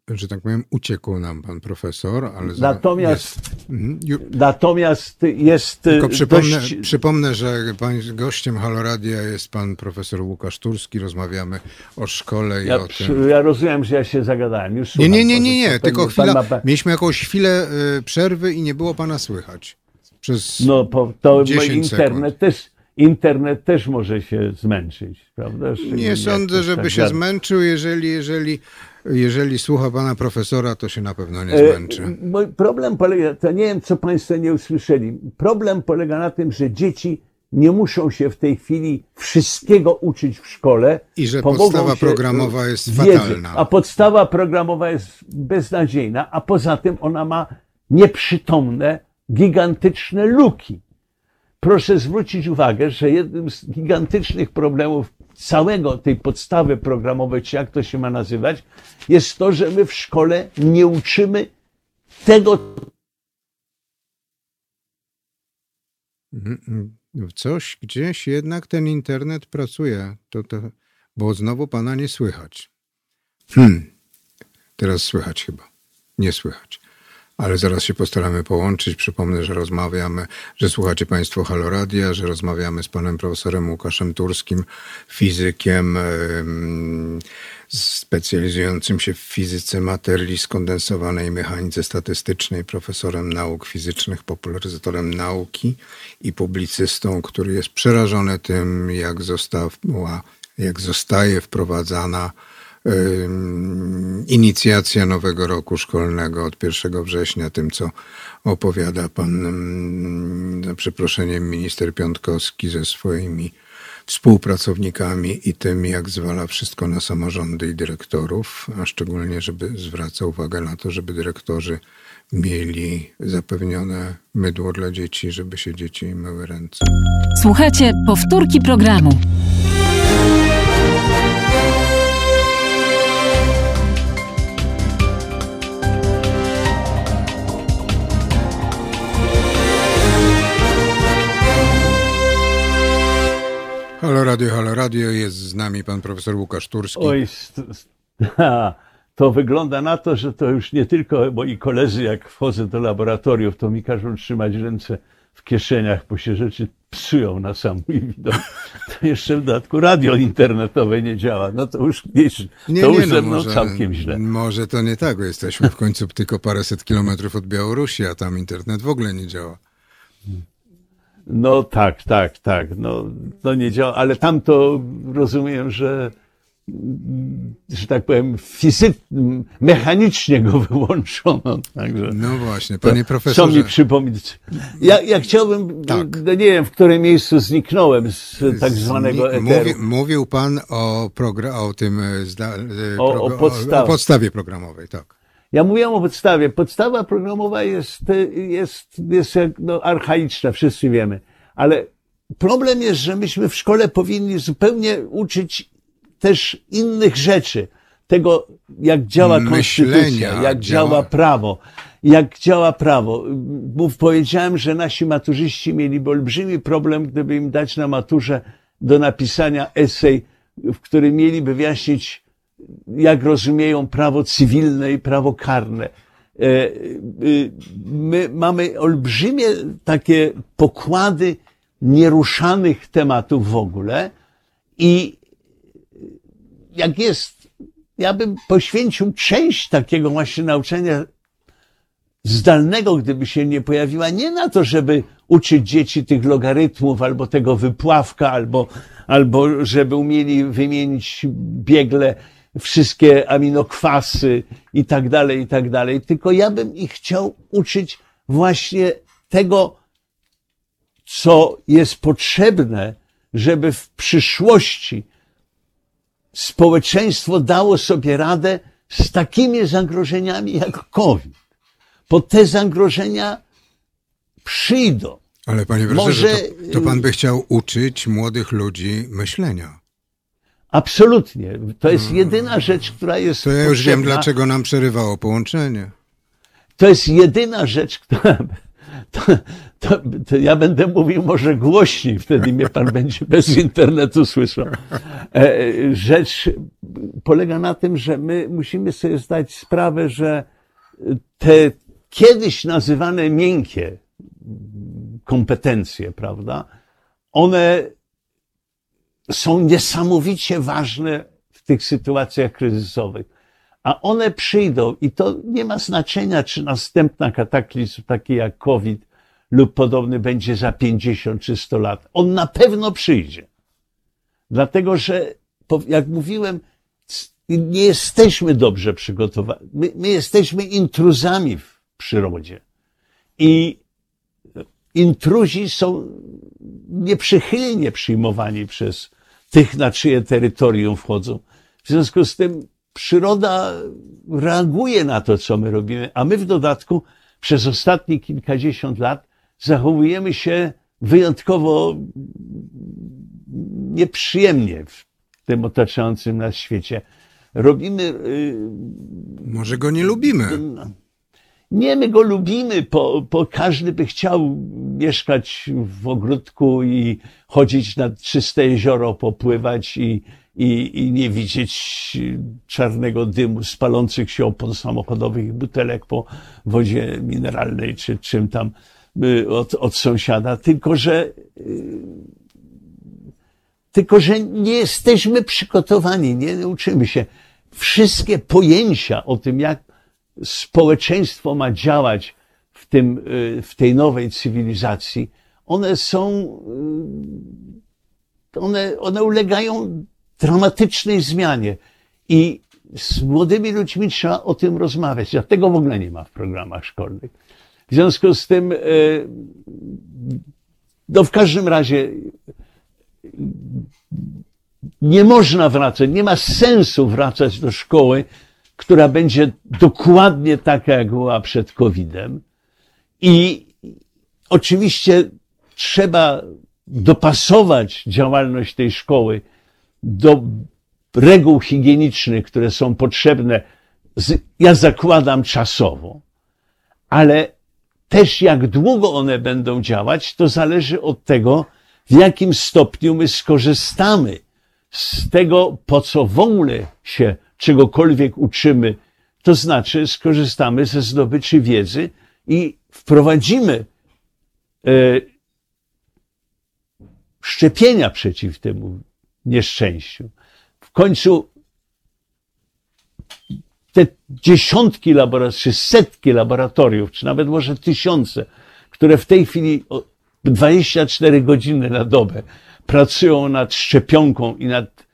że tak powiem, uciekł nam pan profesor, ale Natomiast, Jest, Mhm. Ju- natomiast jest tylko przypomnę, dość... przypomnę, że pan, gościem Haloradia jest pan profesor Łukasz Turski. Rozmawiamy o szkole i Ja, o tym. ja rozumiem, że ja się zagadałem. Już Nie, nie, nie, nie, nie, tylko chwila. ma- Mieliśmy jakąś chwilę y, przerwy i nie było pana słychać. Przez No, po, to 10 internet sekund. też, internet też może się zmęczyć, prawda? Szczególnie Nie sądzę, żeby tak się gada. zmęczył. Jeżeli, jeżeli, jeżeli słucha pana profesora, to się na pewno nie E, zmęczy. Mój problem polega, to nie wiem, co Państwo nie usłyszeli. Problem polega na tym, że dzieci nie muszą się w tej chwili wszystkiego uczyć w szkole. I że Pomogą podstawa się, programowa e, jest wiedzy. fatalna. A podstawa programowa jest beznadziejna, a poza tym ona ma nieprzytomne, gigantyczne luki. Proszę zwrócić uwagę, że jednym z gigantycznych problemów całego tej podstawy programowej, czy jak to się ma nazywać, jest to, że my w szkole nie uczymy tego, Coś gdzieś jednak ten internet pracuje, to, to, bo znowu pana nie słychać. Hmm. Teraz słychać chyba. Nie słychać. Ale zaraz się postaramy połączyć. Przypomnę, że rozmawiamy, że słuchacie Państwo Haloradia, że rozmawiamy z panem profesorem Łukaszem Turskim, fizykiem em, specjalizującym się w fizyce materii skondensowanej, mechanice statystycznej, profesorem nauk fizycznych, popularyzatorem nauki i publicystą, który jest przerażony tym, jak została, jak zostaje wprowadzana inicjacja nowego roku szkolnego od 1 września, tym co opowiada pan, za przeproszeniem, minister Piątkowski ze swoimi współpracownikami i tym, jak zwala wszystko na samorządy i dyrektorów, a szczególnie, żeby zwraca uwagę na to, żeby dyrektorzy mieli zapewnione mydło dla dzieci, żeby się dzieci myły ręce. Słuchajcie powtórki programu. Halo Radio, halo Radio, jest z nami pan profesor Łukasz Turski. Oj, to wygląda na to, że to już nie tylko moi koledzy, jak wchodzę do laboratoriów, to mi każą trzymać ręce w kieszeniach, bo się rzeczy psują na sam mój widok. To jeszcze w dodatku radio internetowe nie działa. No to już, wiesz, to już ze mną całkiem źle. Może to nie tak, bo jesteśmy w końcu tylko paręset kilometrów od Białorusi, a tam internet w ogóle nie działa. No tak, tak, tak. No, no nie działa, ale tam to rozumiem, że że tak powiem, fizy- mechanicznie go wyłączono. Także No właśnie, to, panie co profesorze. mi przypomnieć? Ja, ja chciałbym, Tak. no nie wiem, w którym miejscu zniknąłem z tak zwanego eteru. Mówi, mówił pan o, progra- o tym e, zda- e, O- o progr- podstawie. o podstawie programowej, tak. Ja mówiłem o podstawie. Podstawa programowa jest, jest, jest jak, no, archaiczna, wszyscy wiemy. Ale problem jest, że myśmy w szkole powinni zupełnie uczyć też innych rzeczy. Tego, jak działa Myślenia, konstytucja, jak działa- działa prawo, jak działa prawo. Mów, powiedziałem, że nasi maturzyści mieliby olbrzymi problem, gdyby im dać na maturze do napisania esej, w którym mieliby wyjaśnić, jak rozumieją prawo cywilne i prawo karne. E, e, My mamy olbrzymie takie pokłady nieruszanych tematów w ogóle i jak jest, ja bym poświęcił część takiego właśnie nauczania zdalnego, gdyby się nie pojawiła, nie na to, żeby uczyć dzieci tych logarytmów, albo tego wypławka, albo, albo żeby umieli wymienić biegle wszystkie aminokwasy i tak dalej, i tak dalej. Tylko ja bym ich chciał uczyć właśnie tego, co jest potrzebne, żeby w przyszłości społeczeństwo dało sobie radę z takimi zagrożeniami jak COVID. Bo te zagrożenia przyjdą. Ale panie profesorze, Może- to, to pan by chciał uczyć młodych ludzi myślenia. Absolutnie. To jest jedyna rzecz, która jest. To ja już wiem, potrzebna. dlaczego nam przerywało połączenie. To jest jedyna rzecz, która, to, to, to, ja będę mówił może głośniej, wtedy mnie pan będzie bez internetu słyszał. E, rzecz polega na tym, że my musimy sobie zdać sprawę, że te kiedyś nazywane miękkie kompetencje, prawda, one są niesamowicie ważne w tych sytuacjach kryzysowych. A one przyjdą i to nie ma znaczenia, czy następna kataklizm, taki jak COVID lub podobny, będzie za 50 czy 100 lat. On na pewno przyjdzie. Dlatego, że, jak mówiłem, nie jesteśmy dobrze przygotowani. My, my jesteśmy intruzami w przyrodzie. I intruzi są nieprzychylnie przyjmowani przez tych, na czyje terytorium wchodzą. W związku z tym przyroda reaguje na to, co my robimy, a my w dodatku przez ostatnie kilkadziesiąt lat zachowujemy się wyjątkowo nieprzyjemnie w tym otaczającym nas świecie. Robimy. Yy, Może go nie lubimy. Nie, my go lubimy, bo, bo każdy by chciał mieszkać w ogródku i chodzić nad czyste jezioro, popływać i, i, i nie widzieć czarnego dymu z palących się opon samochodowych i butelek po wodzie mineralnej czy czym tam y, od, od sąsiada, tylko że y, tylko, że nie jesteśmy przygotowani, nie uczymy się. Wszystkie pojęcia o tym, jak społeczeństwo ma działać w, tym, y, w tej nowej cywilizacji, one są, one, one ulegają dramatycznej zmianie. I z młodymi ludźmi trzeba o tym rozmawiać. A tego w ogóle nie ma w programach szkolnych. W związku z tym, e, no w każdym razie nie można wracać, nie ma sensu wracać do szkoły, która będzie dokładnie taka, jak była przed COVID-em. I oczywiście trzeba dopasować działalność tej szkoły do reguł higienicznych, które są potrzebne, ja zakładam czasowo, ale też jak długo one będą działać, to zależy od tego, w jakim stopniu my skorzystamy z tego, po co w ogóle się czegokolwiek uczymy, to znaczy skorzystamy ze zdobyczy wiedzy i wprowadzimy e, szczepienia przeciw temu nieszczęściu. W końcu te dziesiątki laboratoriów, czy setki laboratoriów, czy nawet może tysiące, które w tej chwili 24 godziny na dobę pracują nad szczepionką i nad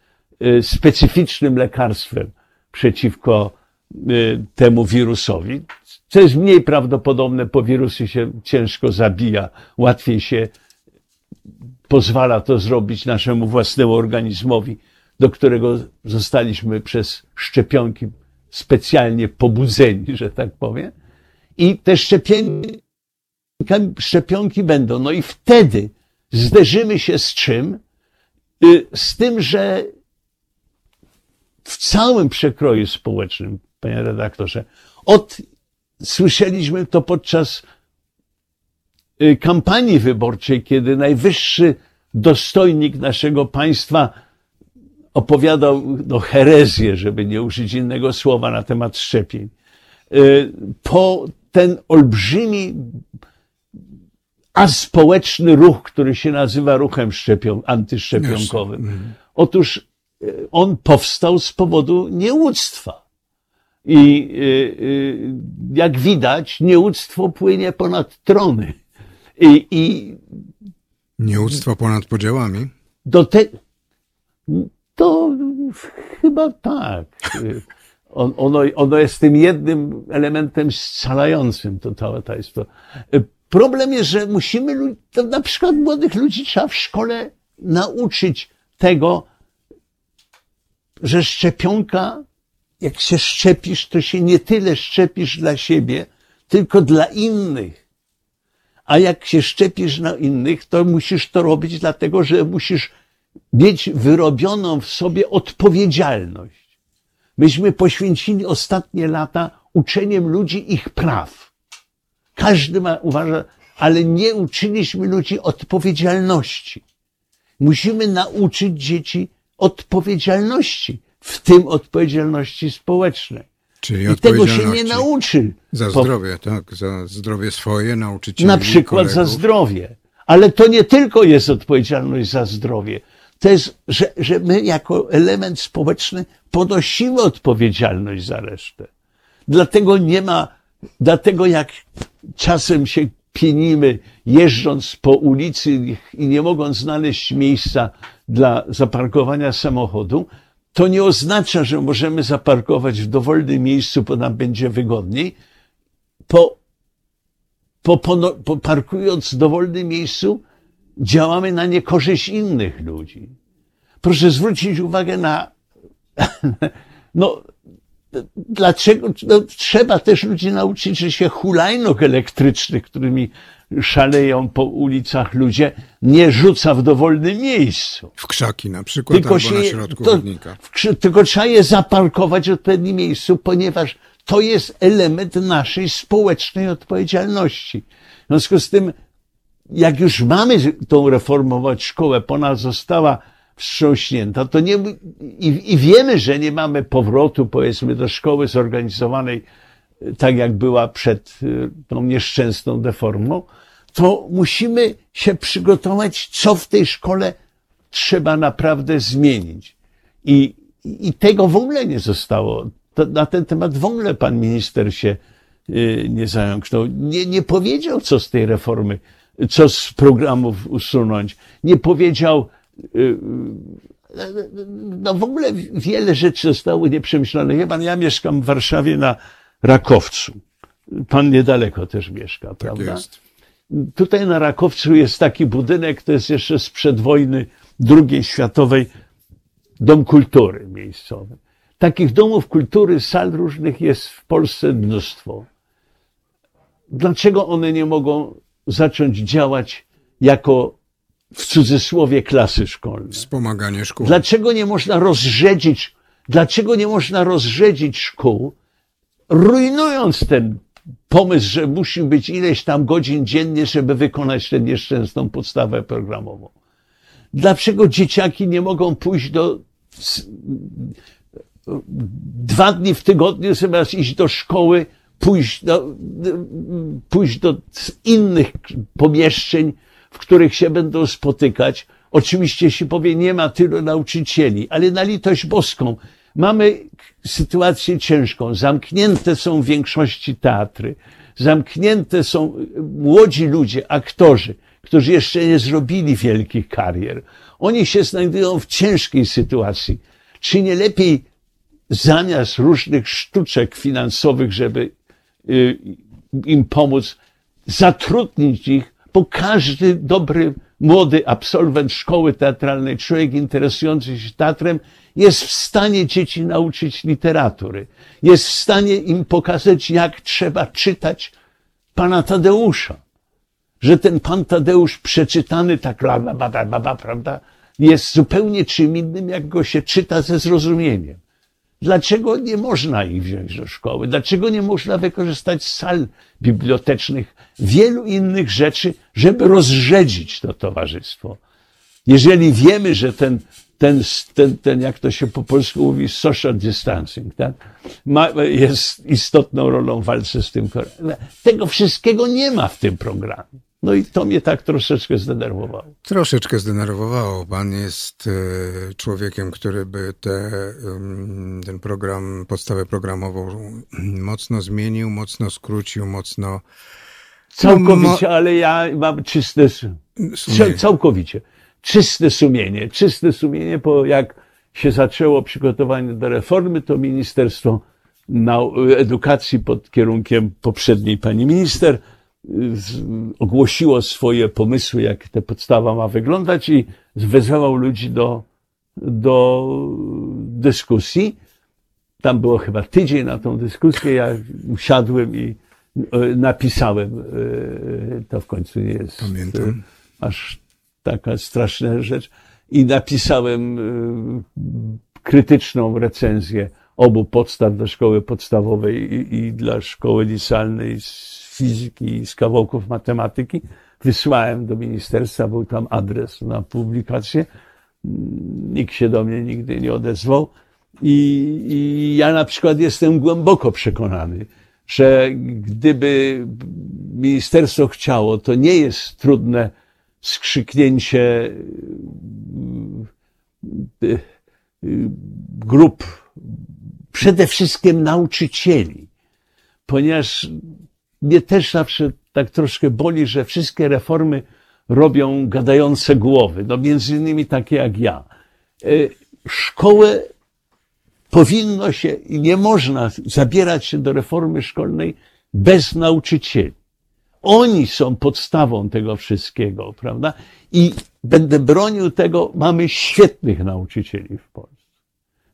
specyficznym lekarstwem przeciwko y, temu wirusowi, co jest mniej prawdopodobne, bo wirusy się ciężko zabija, łatwiej się pozwala to zrobić naszemu własnemu organizmowi, do którego zostaliśmy przez szczepionki specjalnie pobudzeni, że tak powiem. I te szczepionki, szczepionki będą. No i wtedy zderzymy się z czym? Y, z tym, że w całym przekroju społecznym, panie redaktorze, od, słyszeliśmy to podczas Y, kampanii wyborczej, kiedy najwyższy dostojnik naszego państwa opowiadał no, herezję, żeby nie użyć innego słowa na temat szczepień. Y, po ten olbrzymi aspołeczny ruch, który się nazywa ruchem szczepion, antyszczepionkowym. Mhm. Otóż on powstał z powodu nieuctwa. I jak widać, nieuctwo płynie ponad trony. I, i Nieuctwo ponad podziałami? Do te, to chyba tak. On, ono, ono jest tym jednym elementem scalającym to towarzystwo. Problem jest, że musimy, na przykład młodych ludzi trzeba w szkole nauczyć tego, że szczepionka, jak się szczepisz, to się nie tyle szczepisz dla siebie, tylko dla innych a jak się szczepisz na innych, to musisz to robić dlatego, że musisz mieć wyrobioną w sobie odpowiedzialność. Myśmy poświęcili ostatnie lata uczeniem ludzi ich praw. Każdy ma, uważa, ale nie uczyliśmy ludzi odpowiedzialności. Musimy nauczyć dzieci odpowiedzialności, w tym odpowiedzialności społecznej. Czyli I tego się nie nauczy. Za zdrowie, tak, za zdrowie swoje, nauczycieli, Na przykład za kolegów. zdrowie. Ale to nie tylko jest odpowiedzialność za zdrowie. To jest, że, że my jako element społeczny ponosimy odpowiedzialność za resztę. Dlatego nie ma, dlatego jak czasem się pienimy, jeżdżąc po ulicy i nie mogąc znaleźć miejsca dla zaparkowania samochodu, to nie oznacza, że możemy zaparkować w dowolnym miejscu, bo nam będzie wygodniej. Po po, po, parkując w dowolnym miejscu, działamy na niekorzyść innych ludzi. Proszę zwrócić uwagę na, no, dlaczego, no, trzeba też ludzi nauczyć, że się hulajnóg elektrycznych, którymi szaleją po ulicach ludzie, nie rzuca w dowolnym miejscu. W krzaki na przykład, Tylko, albo się, na środku to, chodnika. w tylko trzeba je zaparkować w odpowiednim miejscu, ponieważ to jest element naszej społecznej odpowiedzialności. W związku z tym, jak już mamy tą reformować szkołę, po nas została wstrząśnięta, to nie, i, i wiemy, że nie mamy powrotu, powiedzmy, do szkoły zorganizowanej e, tak, jak była przed e, tą nieszczęsną deformą, to musimy się przygotować, co w tej szkole trzeba naprawdę zmienić. I, i tego w ogóle nie zostało. To, na ten temat w ogóle pan minister się y, nie zająknął. Nie, nie powiedział, co z tej reformy, co z programów usunąć. Nie powiedział, y, y, no w ogóle wiele rzeczy zostało nieprzemyślane. Pan, ja mieszkam w Warszawie na Rakowcu. Pan niedaleko też mieszka, Tak prawda? jest. Tutaj na Rakowcu jest taki budynek, to jest jeszcze sprzed wojny II światowej, dom kultury miejscowy. Takich domów kultury, sal różnych jest w Polsce mnóstwo. Dlaczego one nie mogą zacząć działać jako w cudzysłowie klasy szkolne? Wspomaganie szkół. Dlaczego nie można rozrzedzić, dlaczego nie można rozrzedzić szkół, rujnując ten pomysł, że musi być ileś tam godzin dziennie, żeby wykonać tę nieszczęsną podstawę programową? Dlaczego dzieciaki nie mogą pójść do dwa dni w tygodniu zamiast iść do szkoły, pójść do, pójść do innych pomieszczeń, w których się będą spotykać. Oczywiście się powie, nie ma tylu nauczycieli, ale na litość boską mamy sytuację ciężką. Zamknięte są w większości teatry. Zamknięte są młodzi ludzie, aktorzy, którzy jeszcze nie zrobili wielkich karier. Oni się znajdują w ciężkiej sytuacji. Czy nie lepiej zamiast różnych sztuczek finansowych, żeby y, im pomóc, zatrudnić ich, bo każdy dobry, młody absolwent szkoły teatralnej, człowiek interesujący się teatrem, jest w stanie dzieci nauczyć literatury. Jest w stanie im pokazać, jak trzeba czytać pana Tadeusza. Że ten pan Tadeusz przeczytany tak, la, la, ba, prawda, jest zupełnie czym innym, jak go się czyta ze zrozumieniem. Dlaczego nie można ich wziąć do szkoły? Dlaczego nie można wykorzystać sal bibliotecznych, wielu innych rzeczy, żeby rozrzedzić to towarzystwo? Jeżeli wiemy, że ten, ten, ten, ten jak to się po polsku mówi, social distancing, tak? Ma, jest istotną rolą w walce z tym. Tego wszystkiego nie ma w tym programie. No i to mnie tak troszeczkę zdenerwowało. Troszeczkę zdenerwowało. Pan jest e, człowiekiem, który by te, ten program, podstawę programową mocno zmienił, mocno skrócił, mocno Całkowicie, ale ja mam czyste, su- sumienie. całkowicie, czyste sumienie, czyste sumienie, bo jak się zaczęło przygotowanie do reformy, to Ministerstwo Edukacji pod kierunkiem poprzedniej pani minister ogłosiło swoje pomysły, jak ta podstawa ma wyglądać i wezwał ludzi do, do dyskusji. Tam było chyba tydzień na tą dyskusję. Ja usiadłem i e, napisałem. e, To w końcu nie jest Pamiętam. e, aż taka straszna rzecz. I napisałem krytyczną recenzję obu podstaw dla szkoły podstawowej i, i dla szkoły licealnej z fizyki z kawałków matematyki. Wysłałem do ministerstwa, był tam adres na publikację. Nikt się do mnie nigdy nie odezwał. I, I ja na przykład jestem głęboko przekonany, że gdyby ministerstwo chciało, to nie jest trudne skrzyknięcie y, y, grup, przede wszystkim nauczycieli, ponieważ mnie też zawsze tak troszkę boli, że wszystkie reformy robią gadające głowy, no między innymi takie jak ja. Y, szkołę powinno się i nie można zabierać się do reformy szkolnej bez nauczycieli. Oni są podstawą tego wszystkiego, prawda? I będę bronił tego, mamy świetnych nauczycieli w Polsce.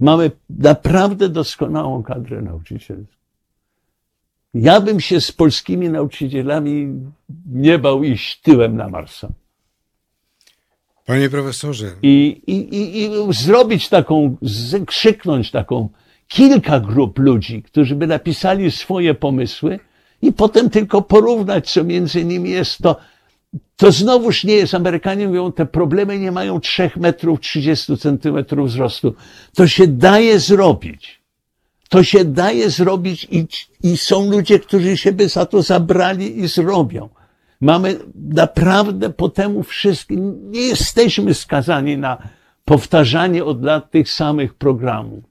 Mamy naprawdę doskonałą kadrę nauczycielską. Ja bym się z polskimi nauczycielami nie bał iść tyłem na Marsa. Panie profesorze. I, i, i, i zrobić taką, krzyknąć taką kilka grup ludzi, którzy by napisali swoje pomysły i potem tylko porównać, co między nimi jest to. To znowuż nie jest, Amerykanie mówią, te problemy nie mają 3 metrów 30 centymetrów wzrostu. To się daje zrobić. To się daje zrobić i, i są ludzie, którzy się by za to zabrali i zrobią. Mamy naprawdę po temu wszystkim, nie jesteśmy skazani na powtarzanie od lat tych samych programów.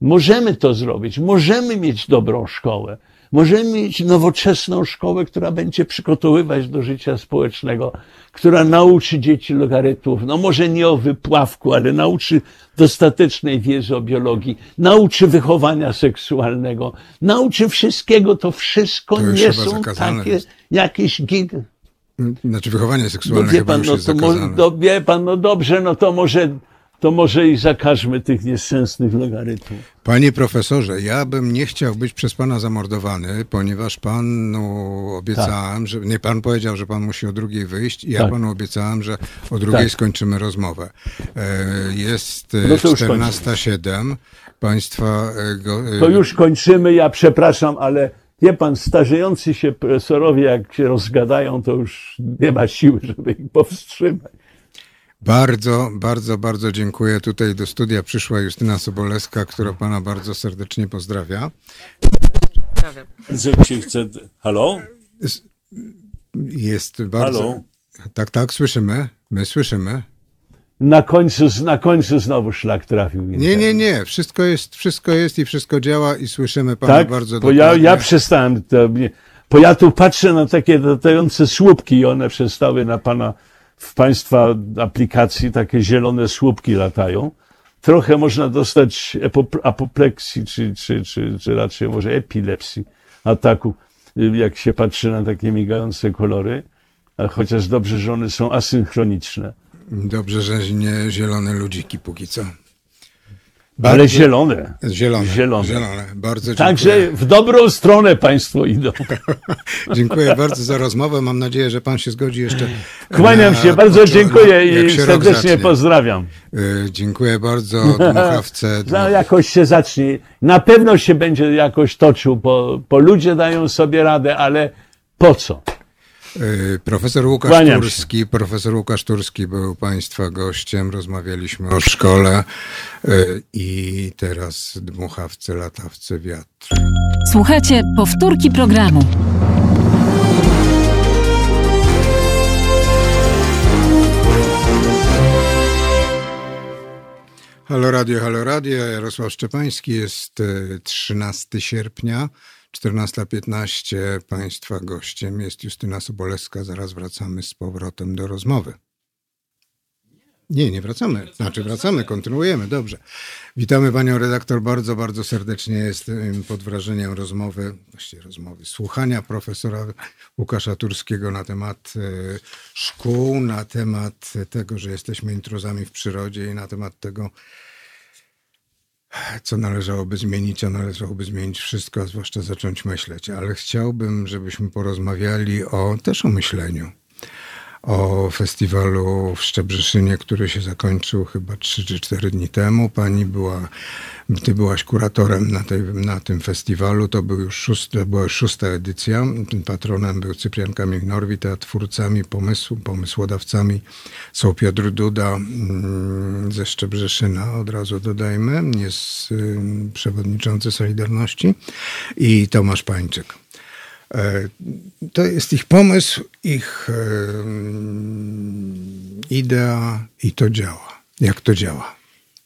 Możemy to zrobić, możemy mieć dobrą szkołę, możemy mieć nowoczesną szkołę, która będzie przygotowywać do życia społecznego, która nauczy dzieci logarytmów, no może nie o wypławku, ale nauczy dostatecznej wiedzy o biologii, nauczy wychowania seksualnego, nauczy wszystkiego, to wszystko To nie są takie jest. jakieś gig, Znaczy wychowanie no seksualne wie chyba pan, no to, no wie pan, no dobrze, no to może, to może i zakażmy tych nieszczęsnych logarytmów. Panie profesorze, ja bym nie chciał być przez pana zamordowany, ponieważ panu obiecałem, że nie pan powiedział, że pan musi o drugiej wyjść i ja Tak. panu obiecałem, że o drugiej Tak. skończymy rozmowę. E, Jest e, No to już 14.07. Państwa e, go, e, To już kończymy, ja przepraszam, ale wie pan, starzejący się profesorowie, jak się rozgadają, to już nie ma siły, żeby ich powstrzymać. Bardzo, bardzo, bardzo dziękuję. Tutaj do studia przyszła Justyna Sobolewska, która pana bardzo serdecznie pozdrawia. Że się chce... Halo? Jest bardzo. Halo? Tak, tak, słyszymy. My słyszymy. Na końcu, na końcu znowu szlak trafił. Nie, nie, nie. Wszystko jest, wszystko jest i wszystko działa i słyszymy pana Tak, bardzo bo ja, ja przestałem, to, bo ja tu patrzę na takie latające słupki i one przestały na pana, w państwa aplikacji takie zielone słupki latają. Trochę można dostać apopleksji, czy, czy, czy, czy raczej może epilepsji, ataku, jak się patrzy na takie migające kolory. A chociaż dobrze, że one są asynchroniczne. Dobrze, że nie zielone ludziki póki co. Ale Bardzo- zielone. Zielone. Zielone. Zielone. Bardzo dziękuję. Także w dobrą stronę państwo idą. Dziękuję bardzo za rozmowę. Mam nadzieję, że pan się zgodzi jeszcze. Kłaniam na się, bardzo dziękuję i serdecznie pozdrawiam. Y, Dziękuję bardzo. Dmuchawce. No, jakoś się zacznie. Na pewno się będzie jakoś toczył, bo, bo ludzie dają sobie radę, ale po co? Y, Profesor Łukasz Kłaniam się. Turski, profesor Łukasz Turski był Państwa gościem, rozmawialiśmy o szkole y, i teraz dmuchawce, latawce, wiatr. Słuchajcie powtórki programu. Halo Radio, Halo Radio, Jarosław Szczepański, jest y, 13 sierpnia, 14.15, Państwa gościem jest Justyna Sobolewska, zaraz wracamy z powrotem do rozmowy. Nie, nie wracamy. Znaczy wracamy, kontynuujemy, dobrze. Witamy panią redaktor bardzo, bardzo serdecznie. Jestem pod wrażeniem rozmowy, właściwie rozmowy, słuchania profesora Łukasza Turskiego na temat e, szkół, na temat tego, że jesteśmy intruzami w przyrodzie i na temat tego, co należałoby zmienić, a należałoby zmienić wszystko, a zwłaszcza zacząć myśleć. Ale chciałbym, żebyśmy porozmawiali o, też o myśleniu o festiwalu w Szczebrzeszynie, który się zakończył chyba 3 czy 4 dni temu. Pani była, ty byłaś kuratorem na, tej, na tym festiwalu. To, był już szósty, to była już szósta edycja. Tym patronem był Cyprian Kamil Norwid, a twórcami pomysłu, pomysłodawcami są Piotr Duda mm, ze Szczebrzeszyna, od razu dodajmy, jest y, przewodniczący Solidarności i Tomasz Pańczyk. E, To jest ich pomysł, ich idea i to działa. Jak to działa?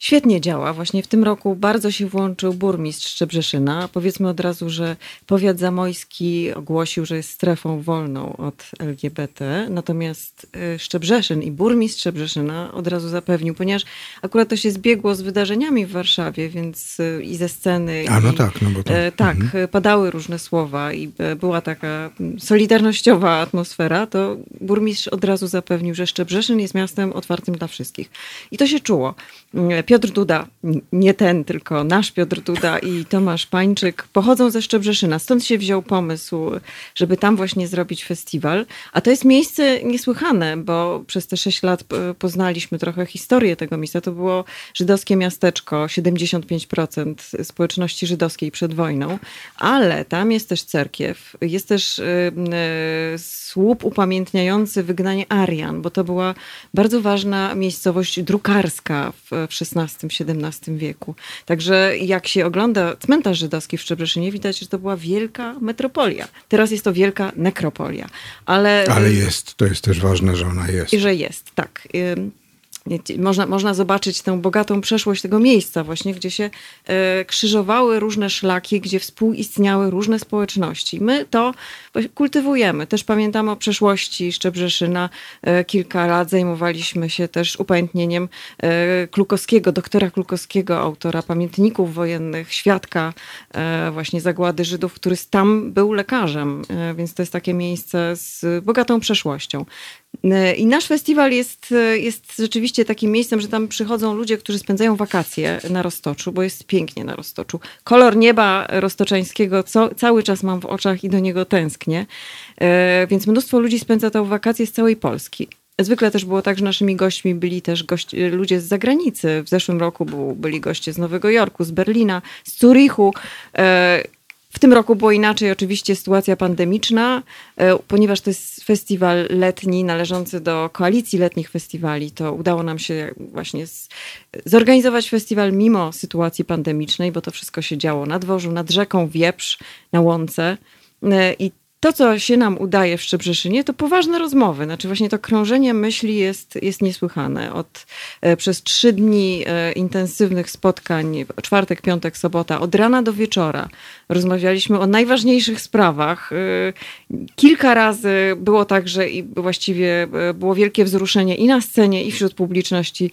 Świetnie działa. Właśnie w tym roku bardzo się włączył burmistrz Szczebrzeszyna. Powiedzmy od razu, że powiat zamojski ogłosił, że jest strefą wolną od LGBT. Natomiast y, Szczebrzeszyn i burmistrz Szczebrzeszyna od razu zapewnił, ponieważ akurat to się zbiegło z wydarzeniami w Warszawie, więc y, i ze sceny. A no i, tak, no bo to... E, tak, e, padały różne słowa i była taka mm, solidarnościowa atmosfera, to burmistrz od razu zapewnił, że Szczebrzeszyn jest miastem otwartym dla wszystkich. I to się czuło. Piotr Duda, nie ten, tylko nasz Piotr Duda i Tomasz Pańczyk pochodzą ze Szczebrzeszyna. Stąd się wziął pomysł, żeby tam właśnie zrobić festiwal. A to jest miejsce niesłychane, bo przez te sześć lat e, poznaliśmy trochę historię tego miejsca. To było żydowskie miasteczko, 75% społeczności żydowskiej przed wojną, ale tam jest też cerkiew, jest też y, y, słup upamiętniający wygnanie Arian, bo to była bardzo ważna miejscowość drukarska w, w XVI-XVII wieku. Także jak się ogląda cmentarz żydowski w Szczebrzeszynie, widać, że to była wielka metropolia. Teraz jest to wielka nekropolia. Ale, Ale jest, to jest też ważne, że ona jest. i że jest, tak. Nie- Można, można zobaczyć tę bogatą przeszłość tego miejsca, właśnie, gdzie się e, krzyżowały różne szlaki, gdzie współistniały różne społeczności. My to kultywujemy. Też pamiętamy o przeszłości Szczebrzeszyna. E, Kilka lat zajmowaliśmy się też upamiętnieniem e, Klukowskiego, doktora Klukowskiego, autora pamiętników wojennych, świadka e, właśnie zagłady Żydów, który tam był lekarzem. Więc to jest takie miejsce z bogatą przeszłością. I nasz festiwal jest, jest rzeczywiście takim miejscem, że tam przychodzą ludzie, którzy spędzają wakacje na Roztoczu, bo jest pięknie na Roztoczu. Kolor nieba roztoczańskiego co, cały czas mam w oczach i do niego tęsknię. E, Więc mnóstwo ludzi spędza tam wakacje z całej Polski. Zwykle też było tak, że naszymi gośćmi byli też gości, ludzie z zagranicy. W zeszłym roku byli goście z Nowego Jorku, z Berlina, z Zurichu. E, W tym roku było inaczej, oczywiście sytuacja pandemiczna, e, ponieważ to jest festiwal letni należący do koalicji letnich festiwali, to udało nam się właśnie zorganizować festiwal mimo sytuacji pandemicznej, bo to wszystko się działo na dworzu, nad rzeką Wieprz, na łące. I to, co się nam udaje w Szczebrzeszynie, to poważne rozmowy. Znaczy właśnie to krążenie myśli jest, jest niesłychane. Od, e, przez trzy dni e, intensywnych spotkań, czwartek, piątek, sobota, od rana do wieczora rozmawialiśmy o najważniejszych sprawach. E, Kilka razy było tak, że i właściwie było wielkie wzruszenie i na scenie, i wśród publiczności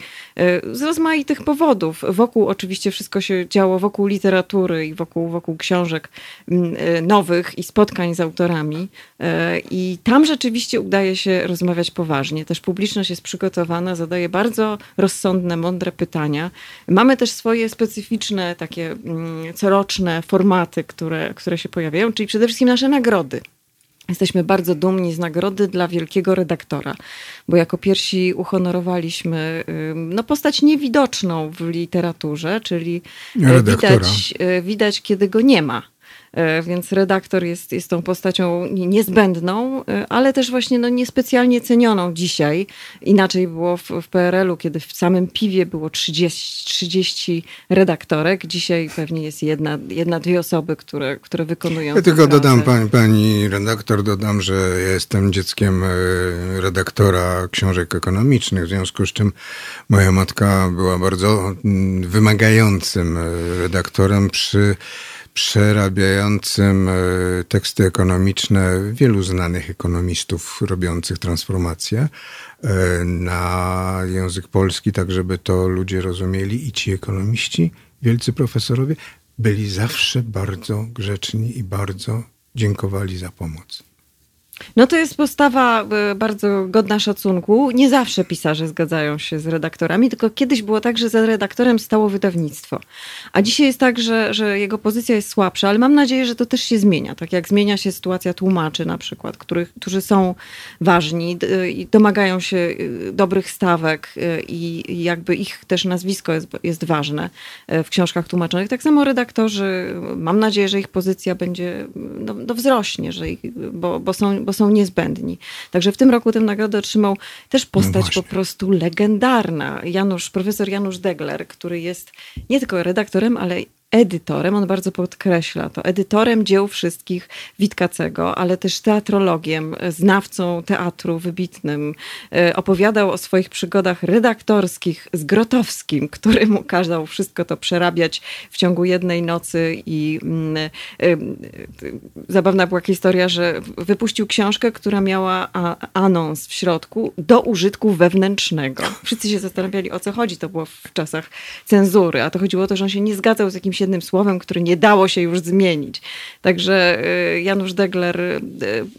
z rozmaitych powodów. Wokół oczywiście wszystko się działo, wokół literatury i wokół, wokół książek nowych i spotkań z autorami. E, I tam rzeczywiście udaje się rozmawiać poważnie. Też publiczność jest przygotowana, zadaje bardzo rozsądne, mądre pytania. Mamy też swoje specyficzne, takie mm, coroczne formaty, które, które się pojawiają, czyli przede wszystkim nasze nagrody. Jesteśmy bardzo dumni z nagrody dla wielkiego redaktora, bo jako pierwsi uhonorowaliśmy no, postać niewidoczną w literaturze, czyli e, widać, e, widać, kiedy go nie ma. E, Więc redaktor jest, jest tą postacią nie- niezbędną, e, ale też właśnie no, niespecjalnie cenioną dzisiaj. Inaczej było w, w PRL-u, kiedy w samym piwie było 30, 30 redaktorek. Dzisiaj pewnie jest jedna, jedna dwie osoby, które, które wykonują Ja tylko dodam, pracę. pani, pani redaktor, dodam, że ja jestem dzieckiem e, redaktora książek ekonomicznych, w związku z czym moja matka była bardzo mm, wymagającym redaktorem przy przerabiającym e, teksty ekonomiczne wielu znanych ekonomistów robiących transformację e, na język polski, tak żeby to ludzie rozumieli i ci ekonomiści, wielcy profesorowie, byli zawsze bardzo grzeczni i bardzo dziękowali za pomoc. No to jest postawa e, bardzo godna szacunku. Nie zawsze pisarze zgadzają się z redaktorami, tylko kiedyś było tak, że za redaktorem stało wydawnictwo. A dzisiaj jest tak, że, że jego pozycja jest słabsza, ale mam nadzieję, że to też się zmienia. Tak jak zmienia się sytuacja tłumaczy na przykład, których, którzy są ważni d- i domagają się y, dobrych stawek i jakby ich też nazwisko jest, jest ważne w książkach tłumaczonych. Tak samo redaktorzy, mam nadzieję, że ich pozycja będzie, no, no wzrośnie, że ich, bo, bo, są, bo są niezbędni. Także w tym roku tę nagrodę otrzymał też postać właśnie. po prostu legendarna. Janusz, profesor Janusz Degler, który jest nie tylko redaktorem, ale edytorem, on bardzo podkreśla to, edytorem dzieł wszystkich Witkacego, ale też teatrologiem, znawcą teatru wybitnym. E, Opowiadał o swoich przygodach redaktorskich z Grotowskim, który mu kazał wszystko to przerabiać w ciągu jednej nocy i mm, e, e, zabawna była historia, że wypuścił książkę, która miała anons w środku do użytku wewnętrznego. Wszyscy się zastanawiali, o co chodzi. To było w czasach cenzury, a to chodziło o to, że on się nie zgadzał z jakimś jednym słowem, które nie dało się już zmienić. Także y, Janusz Degler, y,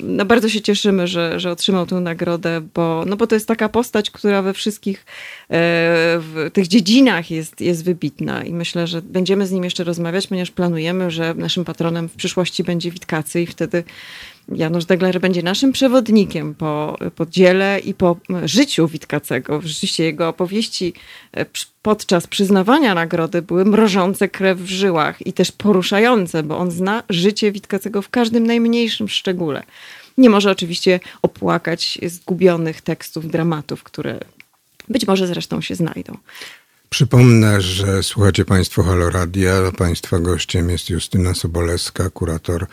no bardzo się cieszymy, że, że otrzymał tę nagrodę, bo, no bo to jest taka postać, która we wszystkich e, w tych dziedzinach jest, jest wybitna i myślę, że będziemy z nim jeszcze rozmawiać, ponieważ planujemy, że naszym patronem w przyszłości będzie Witkacy i wtedy Janusz Degler będzie naszym przewodnikiem po, po dziele i po życiu Witkacego. Rzeczywiście jego opowieści e, podczas przyznawania nagrody były mrożące krew w żyłach i też poruszające, bo on zna życie Witkacego w każdym najmniejszym szczególe. Nie może oczywiście opłakać zgubionych tekstów, dramatów, które być może zresztą się znajdą. Przypomnę, że słuchacie Państwo Halo Radia. Państwa gościem jest Justyna Sobolewska, kurator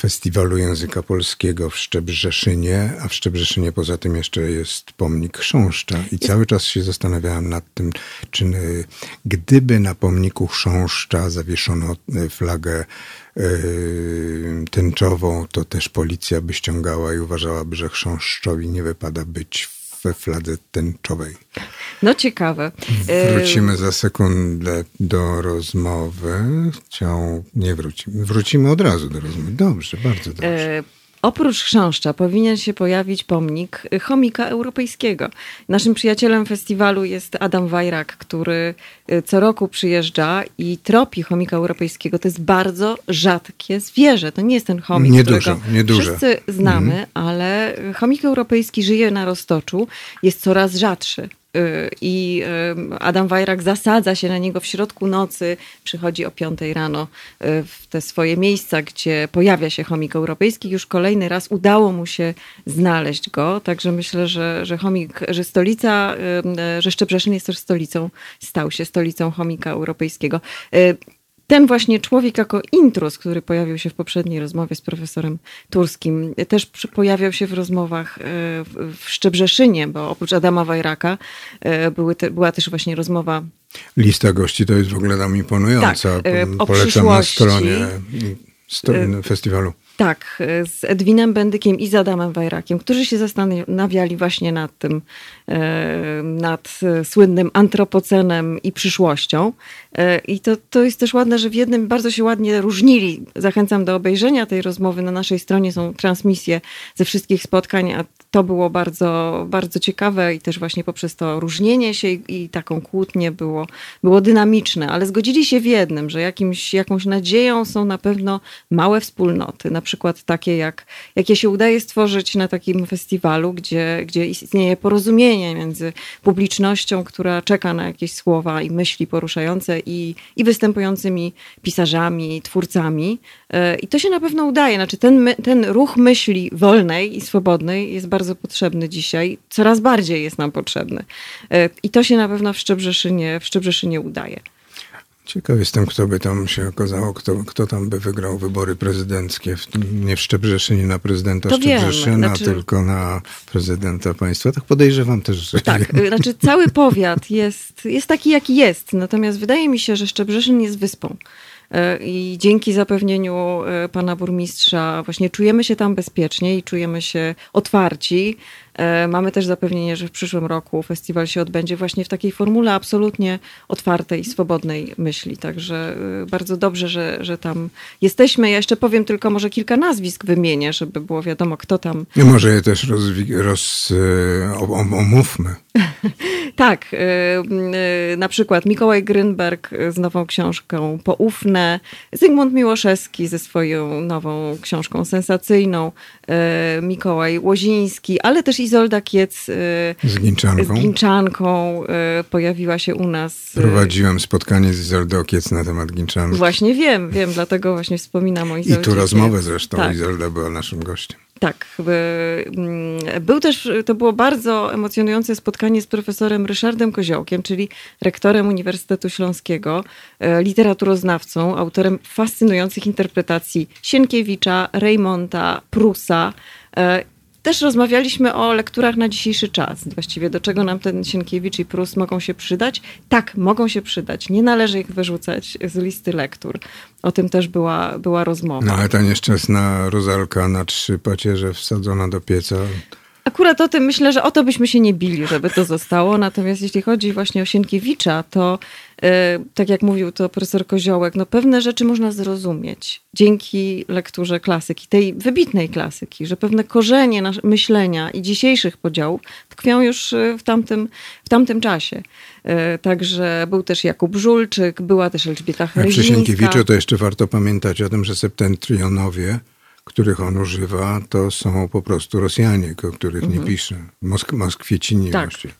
Festiwalu Języka Polskiego w Szczebrzeszynie, a w Szczebrzeszynie poza tym jeszcze jest pomnik chrząszcza. I cały czas się zastanawiałem nad tym, czy y, gdyby na pomniku chrząszcza zawieszono y, flagę y, tęczową, to też policja by ściągała i uważałaby, że chrząszczowi nie wypada być we fladze tęczowej. No ciekawe. E, Wrócimy za sekundę do rozmowy. Chciał... Nie wrócimy. Wrócimy od razu do rozmowy. Dobrze, bardzo dobrze. Oprócz chrząszcza powinien się pojawić pomnik chomika europejskiego. Naszym przyjacielem festiwalu jest Adam Wajrak, który e, co roku przyjeżdża i tropi chomika europejskiego. To jest bardzo rzadkie zwierzę. To nie jest ten chomik, Nieduże, którego nieduże. wszyscy znamy, ale chomik europejski żyje na roztoczu, jest coraz rzadszy. I Adam Wajrak zasadza się na niego w środku nocy, przychodzi o 5 rano y, w te swoje miejsca, gdzie pojawia się chomik europejski. Już kolejny raz udało mu się znaleźć go, także myślę, że, że chomik, że stolica, y, że Szczebrzeszyn jest też stolicą, stał się stolicą chomika europejskiego. Ten właśnie człowiek jako intrus, który pojawił się w poprzedniej rozmowie z profesorem Turskim, też pojawiał się w rozmowach e, w Szczebrzeszynie, bo oprócz Adama Wajraka e, były te, była też właśnie rozmowa Lista gości to jest w ogóle nam imponująca. Tak, e, o Polecam na przyszłości. Stronie sto, festiwalu. Tak, e, z Edwinem Bendykiem i z Adamem Wajrakiem, którzy się zastanawiali właśnie nad tym, e, nad e, słynnym antropocenem i przyszłością. E, I to, to jest też ładne, że w jednym bardzo się ładnie różnili. Zachęcam do obejrzenia tej rozmowy. Na naszej stronie są transmisje ze wszystkich spotkań, a to było bardzo, bardzo ciekawe i też właśnie poprzez to różnienie się i, i taką kłótnię było, było dynamiczne, ale zgodzili się w jednym, że jakimś, jakąś nadzieją są na pewno małe wspólnoty, na przykład takie, jak, jakie się udaje stworzyć na takim festiwalu, gdzie, gdzie istnieje porozumienie między publicznością, która czeka na jakieś słowa i myśli poruszające i, i występującymi pisarzami, twórcami. E, I to się na pewno udaje. Znaczy ten, ten ruch myśli wolnej i swobodnej jest bardzo potrzebny dzisiaj. Coraz bardziej jest nam potrzebny. E, I to się na pewno w Szczebrzeszynie, w Szczebrzeszynie udaje. Ciekaw jestem, kto by tam się okazało, kto, kto tam by wygrał wybory prezydenckie. W, nie w Szczebrzeszynie na prezydenta To Szczebrzeszyna, znaczy- tylko na prezydenta państwa. Tak podejrzewam też, że Tak, y, znaczy cały powiat jest, jest taki, jaki jest. Natomiast wydaje mi się, że Szczebrzeszyn jest wyspą. Y, I dzięki zapewnieniu y, pana burmistrza właśnie czujemy się tam bezpiecznie i czujemy się otwarci. E, Mamy też zapewnienie, że w przyszłym roku festiwal się odbędzie właśnie w takiej formule absolutnie otwartej i swobodnej myśli. Także y, bardzo dobrze, że, że tam jesteśmy. Ja jeszcze powiem tylko może kilka nazwisk wymienię, żeby było wiadomo, kto tam No może je też rozwi- roz, e, omówmy. Tak, na przykład Mikołaj Grynberg z nową książką Poufne, Zygmunt Miłoszewski ze swoją nową książką sensacyjną, Mikołaj Łoziński, ale też Izolda Kiec y, Z Ginczanką. z Ginczanką y, pojawiła się u nas. y, Prowadziłem spotkanie z Izoldą Okiec na temat Ginczanki. Właśnie wiem, wiem, dlatego właśnie wspominam o I Izoldzie tu rozmowę Kiec. zresztą. Tak. Izolda była naszym gościem. Tak. mm, Był też, to było bardzo emocjonujące spotkanie z profesorem Ryszardem Koziołkiem, czyli rektorem Uniwersytetu Śląskiego, e, literaturoznawcą, autorem fascynujących interpretacji Sienkiewicza, Reymonta, Prusa. Też rozmawialiśmy o lekturach na dzisiejszy czas. Właściwie do czego nam ten Sienkiewicz i Prus mogą się przydać? Tak, mogą się przydać. Nie należy ich wyrzucać z listy lektur. O tym też była, była rozmowa. No ale ta nieszczęsna rozalka na trzy pacierze wsadzona do pieca. Akurat o tym myślę, że o to byśmy się nie bili, żeby to zostało. Natomiast jeśli chodzi właśnie o Sienkiewicza, to e, tak jak mówił to profesor Koziołek, no pewne rzeczy można zrozumieć dzięki lekturze klasyki, tej wybitnej klasyki, że pewne korzenie nasz- myślenia i dzisiejszych podziałów tkwią już e, w tamtym, w tamtym czasie. E, Także był też Jakub Żulczyk, była też Elżbieta A przy. Sienkiewiczu to jeszcze warto pamiętać o tym, że septentrionowie, których on używa, to są po prostu Rosjanie, o których nie pisze. Mosk- Moskwiecini Mhm. Tak. właściwie.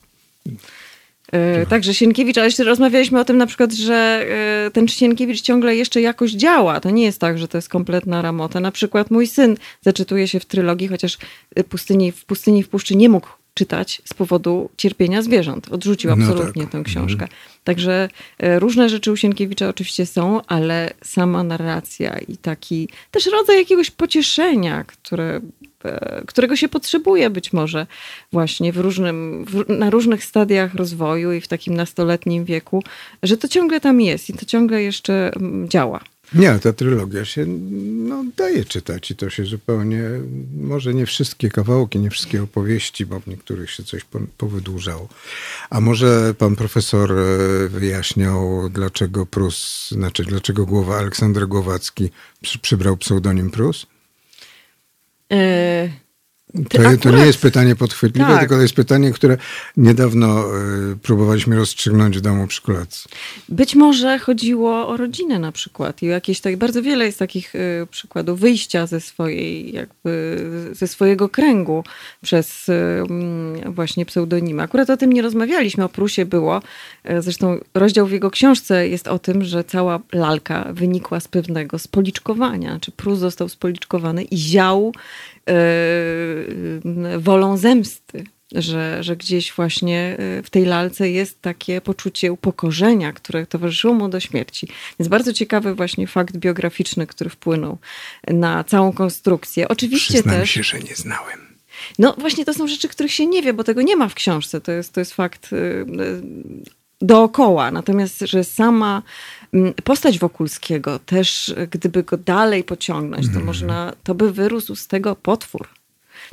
E, Także Sienkiewicz, ale jeszcze rozmawialiśmy o tym na przykład, że e, ten Sienkiewicz ciągle jeszcze jakoś działa. To nie jest tak, że to jest kompletna ramota. Na przykład mój syn zaczytuje się w trylogii, chociaż e, pustyni, w pustyni w puszczy nie mógł czytać z powodu cierpienia zwierząt. Odrzucił No absolutnie tak. tę książkę. Także e, różne rzeczy u Sienkiewicza oczywiście są, ale sama narracja i taki też rodzaj jakiegoś pocieszenia, które, e, którego się potrzebuje być może właśnie w różnym, w, na różnych stadiach rozwoju i w takim nastoletnim wieku, że to ciągle tam jest i to ciągle jeszcze mm, działa. Nie, ta trylogia się no, daje czytać i to się zupełnie, może nie wszystkie kawałki, nie wszystkie opowieści, bo w niektórych się coś po, powydłużało. A może pan profesor e, wyjaśniał, dlaczego Prus, znaczy dlaczego głowa Aleksander Głowacki przy, przybrał pseudonim Prus? E, To, to akurat- nie jest pytanie podchwytliwe, Tak. tylko to jest pytanie, które niedawno e, próbowaliśmy rozstrzygnąć w domu przy kolacji. Być może chodziło o rodzinę na przykład i jakieś tak, bardzo wiele jest takich y, przykładów wyjścia ze swojej, jakby, ze swojego kręgu przez y, właśnie pseudonimy. Akurat o tym nie rozmawialiśmy, o Prusie było. Y, Zresztą rozdział w jego książce jest o tym, że cała lalka wynikła z pewnego spoliczkowania. Czy Prus został spoliczkowany i ział y, wolą zemsty że, że gdzieś właśnie y, w tej lalce jest takie poczucie upokorzenia, które towarzyszyło mu do śmierci. Więc bardzo ciekawy właśnie fakt biograficzny, który wpłynął na całą konstrukcję. Oczywiście Przyznam też. się, że nie znałem. No właśnie to są rzeczy, których się nie wie, bo tego nie ma w książce. To jest, to jest fakt y, y, dookoła. Natomiast, że sama mm, postać Wokulskiego też, gdyby go dalej pociągnąć, to można, to by wyrósł z tego potwór.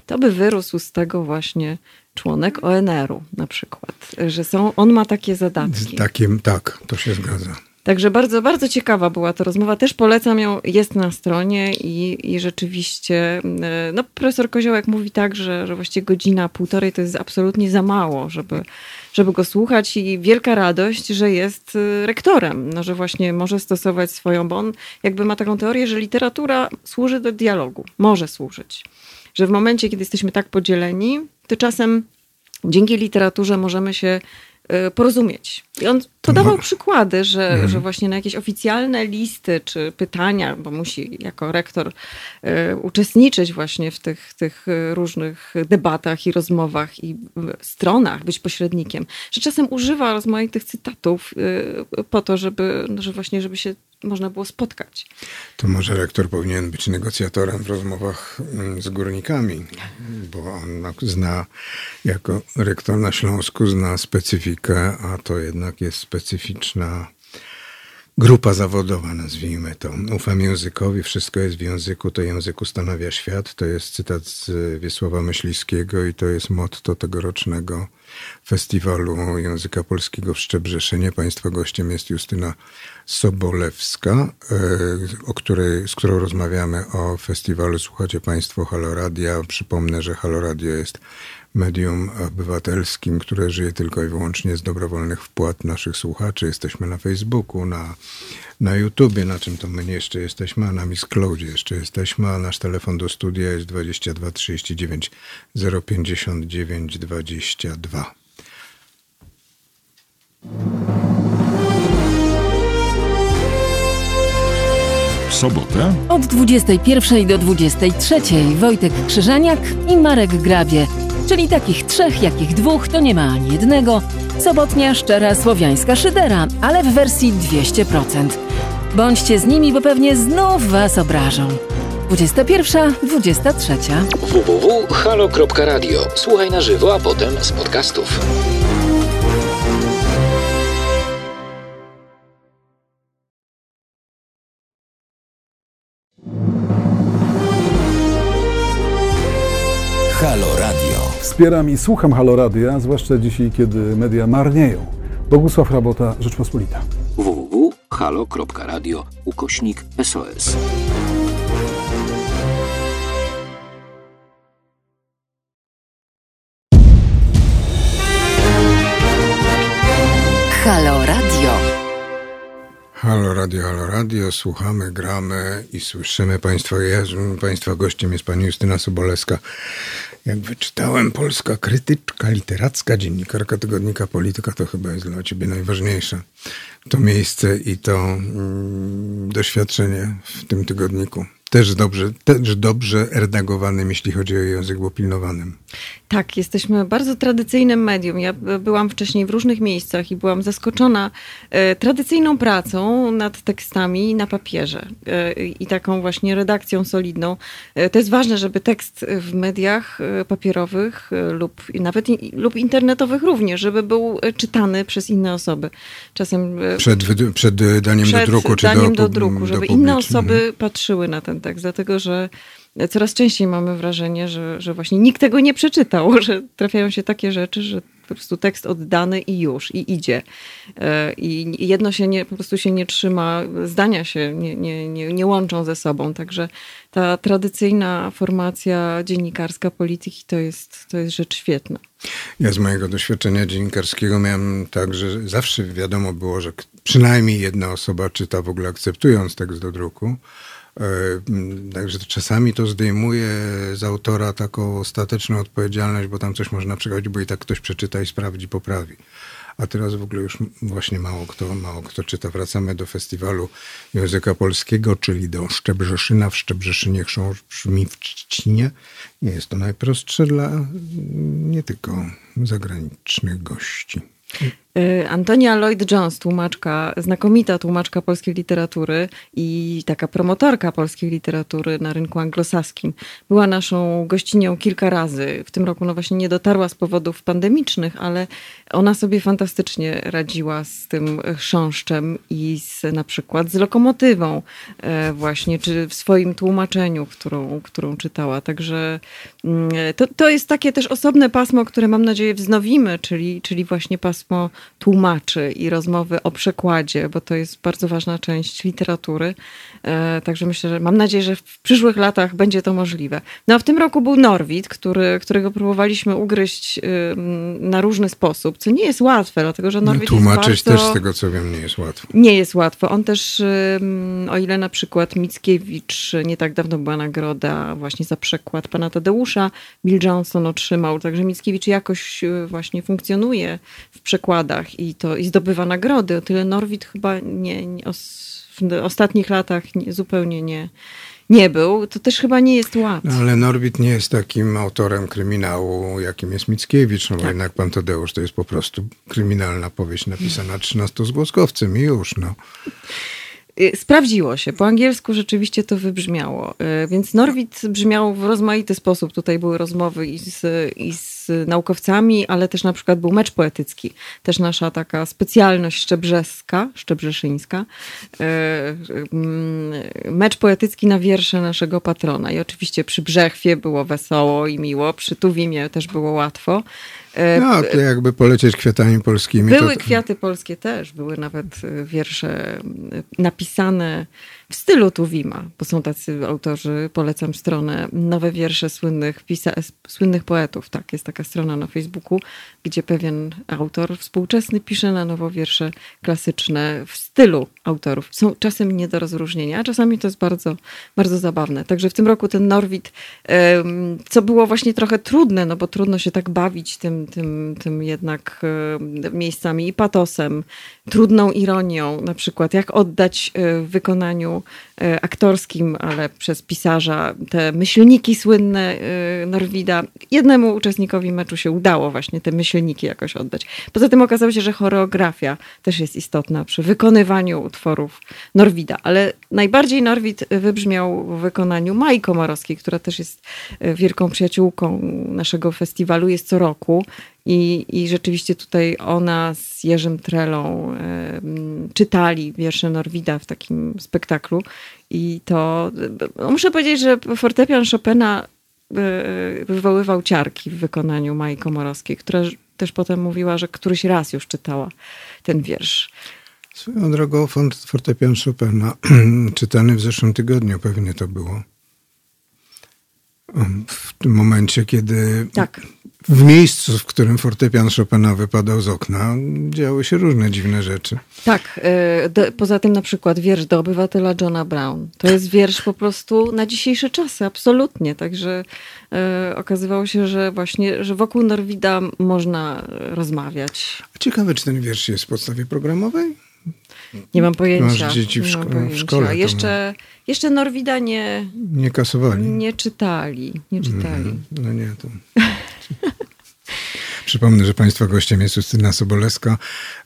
To by wyrósł z tego właśnie członek ONR-u na przykład, że są, on ma takie zadatki. Takim, tak, to się zgadza. Także bardzo, bardzo ciekawa była ta rozmowa. Też polecam ją, jest na stronie i, i rzeczywiście, e, no profesor Koziołek mówi tak, że, że właściwie godzina, półtorej to jest absolutnie za mało, żeby, żeby go słuchać i wielka radość, że jest e, rektorem, no, że właśnie może stosować swoją, bo on jakby ma taką teorię, że literatura służy do dialogu, może służyć. Że w momencie, kiedy jesteśmy tak podzieleni, to czasem dzięki literaturze możemy się y, porozumieć. I on podawał przykłady, że, że właśnie na jakieś oficjalne listy czy pytania, bo musi jako rektor y, uczestniczyć właśnie w tych, tych y, różnych debatach i rozmowach i y, stronach, być pośrednikiem, że czasem używa rozmaitych cytatów y, po to, żeby, no, że właśnie, żeby się można było spotkać. To może rektor powinien być negocjatorem w rozmowach mm, z górnikami, bo on na- zna, jako rektor na Śląsku zna specyfikę, a to jednak jest specyficzna grupa zawodowa, nazwijmy to. Ufam językowi, wszystko jest w języku, to język ustanawia świat. To jest cytat z Wiesława Myśliwskiego i to jest motto tegorocznego Festiwalu Języka Polskiego w Szczebrzeszynie. Państwa gościem jest Justyna Sobolewska, e, o której, z którą rozmawiamy o festiwalu. Słuchacie Państwo Haloradia. Przypomnę, że Haloradio jest medium obywatelskim, które żyje tylko i wyłącznie z dobrowolnych wpłat naszych słuchaczy. Jesteśmy na Facebooku, na, na YouTubie, na czym to my jeszcze jesteśmy, a na Miss Cloudzie jeszcze jesteśmy, a nasz telefon do studia jest 22 39 059 22. sobotę Od 21 do 23 Wojtek Krzyżaniak i Marek Grabie, czyli takich trzech, jakich dwóch, to nie ma ani jednego. Sobotnia szczera słowiańska szydera, ale w wersji 200%. Bądźcie z nimi, bo pewnie znów was obrażą. 21, 23. www.halo.radio. Słuchaj na żywo, a potem z podcastów. Wspieram i słucham Halo Radia, zwłaszcza dzisiaj, kiedy media marnieją. Bogusław Rabota, Rzeczpospolita. www.halo.radio ukośnik SOS. Halo Radio. Halo Radio, halo radio, słuchamy, gramy i słyszymy Państwa. Jezu, Państwa gościem jest Pani Justyna Sobolewska. Jak wyczytałem, polska krytyczka literacka, dziennikarka tygodnika Polityka, to chyba jest dla Ciebie najważniejsze. To miejsce i to mm, doświadczenie w tym tygodniku. Też dobrze, też dobrze redagowanym, jeśli chodzi o język, bo pilnowanym. Tak, jesteśmy bardzo tradycyjnym medium. Ja byłam wcześniej w różnych miejscach i byłam zaskoczona e, tradycyjną pracą nad tekstami na papierze e, i taką właśnie redakcją solidną. E, to jest ważne, żeby tekst w mediach e, papierowych e, lub nawet i, lub internetowych również, żeby był e, czytany przez inne osoby. Czasem Przed, przed daniem do druku, czy daniem do, do druku, do żeby publiczności. inne osoby patrzyły na ten tekst, dlatego że coraz częściej mamy wrażenie, że, że właśnie nikt tego nie przeczytał, że trafiają się takie rzeczy, że po prostu tekst oddany i już, i idzie. E, I jedno się nie, po prostu się nie trzyma, zdania się nie, nie, nie, nie łączą ze sobą, także ta tradycyjna formacja dziennikarska polityki to jest, to jest rzecz świetna. Ja z mojego doświadczenia dziennikarskiego miałem tak, że zawsze wiadomo było, że przynajmniej jedna osoba czyta w ogóle akceptując tekst do druku. E, Także czasami to zdejmuje z autora taką ostateczną odpowiedzialność, bo tam coś można przechodzić, bo i tak ktoś przeczyta i sprawdzi, poprawi. A teraz w ogóle już właśnie mało kto, mało kto czyta. Wracamy do festiwalu języka polskiego, czyli do Szczebrzeszyna. W Szczebrzeszynie chrząszcz brzmi w Trzcinie. Nie jest to najprostsze dla nie tylko zagranicznych gości. Y, Antonia Lloyd-Jones, tłumaczka, znakomita tłumaczka polskiej literatury i taka promotorka polskiej literatury na rynku anglosaskim, była naszą gościnią kilka razy. W tym roku no właśnie nie dotarła z powodów pandemicznych, ale ona sobie fantastycznie radziła z tym chrząszczem i z, na przykład z lokomotywą e, właśnie, czy w swoim tłumaczeniu, którą, którą czytała. Także mm, to, to jest takie też osobne pasmo, które mam nadzieję wznowimy, czyli, czyli właśnie pasmo tłumaczy i rozmowy o przekładzie, bo to jest bardzo ważna część literatury. E, Także myślę, że mam nadzieję, że w przyszłych latach będzie to możliwe. No a w tym roku był Norwid, który, którego próbowaliśmy ugryźć ym, na różny sposób, co nie jest łatwe, dlatego że Norwid Tłumaczyć jest bardzo... też z tego, co wiem, nie jest łatwo. Nie jest łatwo. On też, o ile na przykład Mickiewicz, nie tak dawno była nagroda właśnie za przekład pana Tadeusza, Bill Johnson otrzymał, także Mickiewicz jakoś y, właśnie funkcjonuje w przekładach i to i zdobywa nagrody. O tyle Norwid chyba nie, nie os, w ostatnich latach nie, zupełnie nie, nie był. To też chyba nie jest łatwe. No, ale Norwid nie jest takim autorem kryminału, jakim jest Mickiewicz, no bo Tak. jednak pan Tadeusz to jest po prostu kryminalna powieść napisana 13 zgłoskowcem i już, no. Y, Sprawdziło się. Po angielsku rzeczywiście to wybrzmiało. Y, Więc Norwid brzmiał w rozmaity sposób. Tutaj były rozmowy i z, i z naukowcami, ale też na przykład był mecz poetycki. Też nasza taka specjalność szczebrzeska, szczebrzeszyńska. Mm, Mecz poetycki na wiersze naszego patrona. I oczywiście przy Brzechwie było wesoło i miło. Przy Tuwimie też było łatwo. Y, No, to jakby polecieć kwiatami polskimi. były to, kwiaty polskie też, były nawet y, wiersze napisane w stylu Tuwima, bo są tacy autorzy, polecam stronę Nowe wiersze słynnych, pisa- słynnych poetów. Tak, jest taka strona na Facebooku, gdzie pewien autor współczesny pisze na nowo wiersze klasyczne w stylu autorów. Są czasem nie do rozróżnienia, a czasami to jest bardzo, bardzo zabawne. Także w tym roku ten Norwid, co było właśnie trochę trudne, no bo trudno się tak bawić tym, tym, tym jednak miejscami i patosem, trudną ironią, na przykład jak oddać e, w wykonaniu e, aktorskim, ale przez pisarza te myślniki słynne e, Norwida. Jednemu uczestnikowi meczu się udało właśnie te myślniki jakoś oddać. Poza tym okazało się, że choreografia też jest istotna przy wykonywaniu utworów Norwida, ale najbardziej Norwid wybrzmiał w wykonaniu Mai Komorowskiej, która też jest e, wielką przyjaciółką naszego festiwalu, jest co roku. I, I rzeczywiście tutaj ona z Jerzym Trelą e, czytali wiersze Norwida w takim spektaklu. I to no, muszę powiedzieć, że fortepian Chopina e, wywoływał ciarki w wykonaniu Mai Komorowskiej, która też potem mówiła, że któryś raz już czytała ten wiersz. Swoją drogą fortepian Chopina, czytany w zeszłym tygodniu pewnie to było. W tym momencie, kiedy Tak. w miejscu, w którym fortepian Chopina wypadał z okna, działy się różne dziwne rzeczy. Tak, e, poza tym na przykład wiersz do obywatela Johna Brown. To jest wiersz po prostu na dzisiejsze czasy, absolutnie. Także e, okazywało się, że właśnie, że wokół Norwida można rozmawiać. Ciekawe, czy ten wiersz jest w podstawie programowej? Nie mam pojęcia. Masz dzieci w nie mam szko- w szkole, Jeszcze, jeszcze Norwida nie, Nie kasowali. nie czytali. Nie czytali. No nie, to... Przypomnę, że Państwa gościem jest Justyna Sobolewska.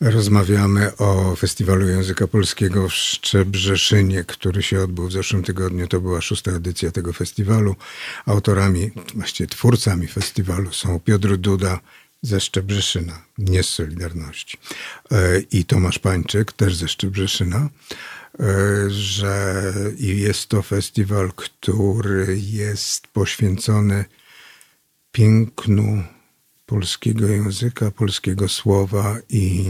Rozmawiamy o Festiwalu Języka Polskiego w Szczebrzeszynie, który się odbył w zeszłym tygodniu. To była szósta edycja tego festiwalu. Autorami, właściwie twórcami festiwalu są Piotr Duda ze Szczebrzeszyna, nie z Solidarności, e, i Tomasz Pańczyk, też ze Szczebrzeszyna e, że jest to festiwal, który jest poświęcony pięknu polskiego języka, polskiego słowa i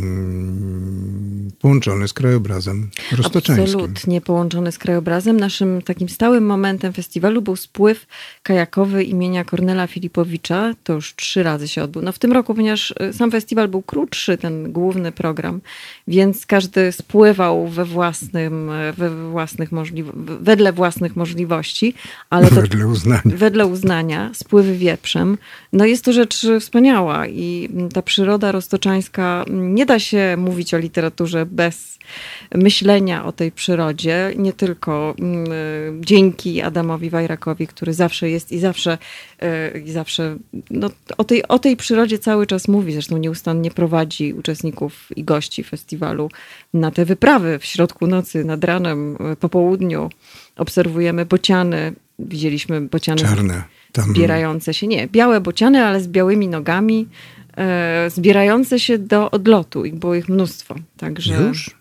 połączony z krajobrazem roztoczańskim. Absolutnie połączony z krajobrazem. Naszym takim stałym momentem festiwalu był spływ kajakowy imienia Kornela Filipowicza. To już trzy razy się odbył. No w tym roku, ponieważ y, sam festiwal był krótszy, ten główny program, więc każdy spływał we własnym, y, we własnych możliwo- wedle własnych możliwości, ale Wedle uznania. wedle uznania, spływy wieprzem. No jest to rzecz wspaniała i ta przyroda roztoczańska, nie da się mówić o literaturze bez myślenia o tej przyrodzie, nie tylko mm, dzięki Adamowi Wajrakowi, który zawsze jest i zawsze, e, i zawsze no, o, tej, o tej przyrodzie cały czas mówi, zresztą nieustannie prowadzi uczestników i gości festiwalu na te wyprawy w środku nocy, nad ranem, e, po południu. Obserwujemy bociany, widzieliśmy bociany Czarne. Tam zbierające się, nie, białe bociany, ale z białymi nogami, e, zbierające się do odlotu. Ich było ich mnóstwo. Także, Już?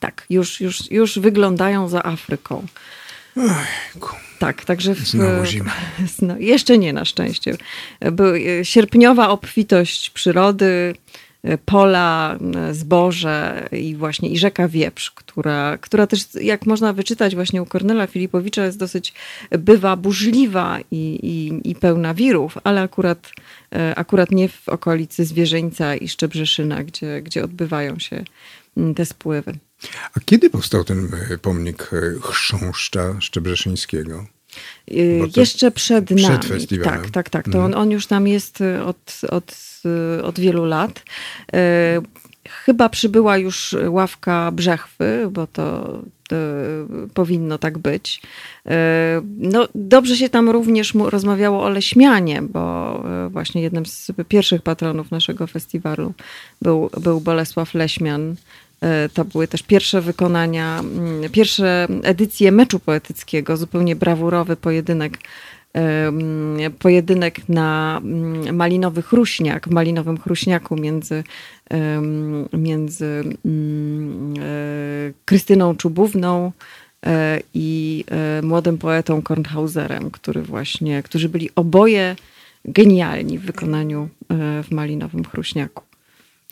Tak, już, już, już wyglądają za Afryką. Ojku. Tak, także w, Znowu zima. No, jeszcze nie na szczęście. Był, e, sierpniowa obfitość przyrody, pola, e, zboże i właśnie i rzeka Wieprz, która, która też, jak można wyczytać właśnie u Kornela Filipowicza, jest dosyć, bywa burzliwa i, i, i pełna wirów, ale akurat, e, akurat nie w okolicy Zwierzyńca i Szczebrzeszyna, gdzie, gdzie odbywają się te spływy. A kiedy powstał ten pomnik chrząszcza szczebrzeszyńskiego? Y, Jeszcze przed, przed nami. festiwalem. Tak, tak, tak. To Mhm. on, on już tam jest y, od, od, y, od wielu lat. Y, Chyba przybyła już ławka Brzechwy, bo to y, powinno tak być. Y, No, dobrze się tam również rozmawiało o Leśmianie, bo właśnie jednym z pierwszych patronów naszego festiwalu był, był Bolesław Leśmian, To były też pierwsze wykonania, mm, pierwsze edycje meczu poetyckiego, zupełnie brawurowy pojedynek. Pojedynek na malinowy chruśniak, w malinowym chruśniaku między, między e, Krystyną Czubówną e, i e, młodym poetą Kornhauserem, który właśnie, którzy byli oboje genialni w wykonaniu w malinowym chruśniaku.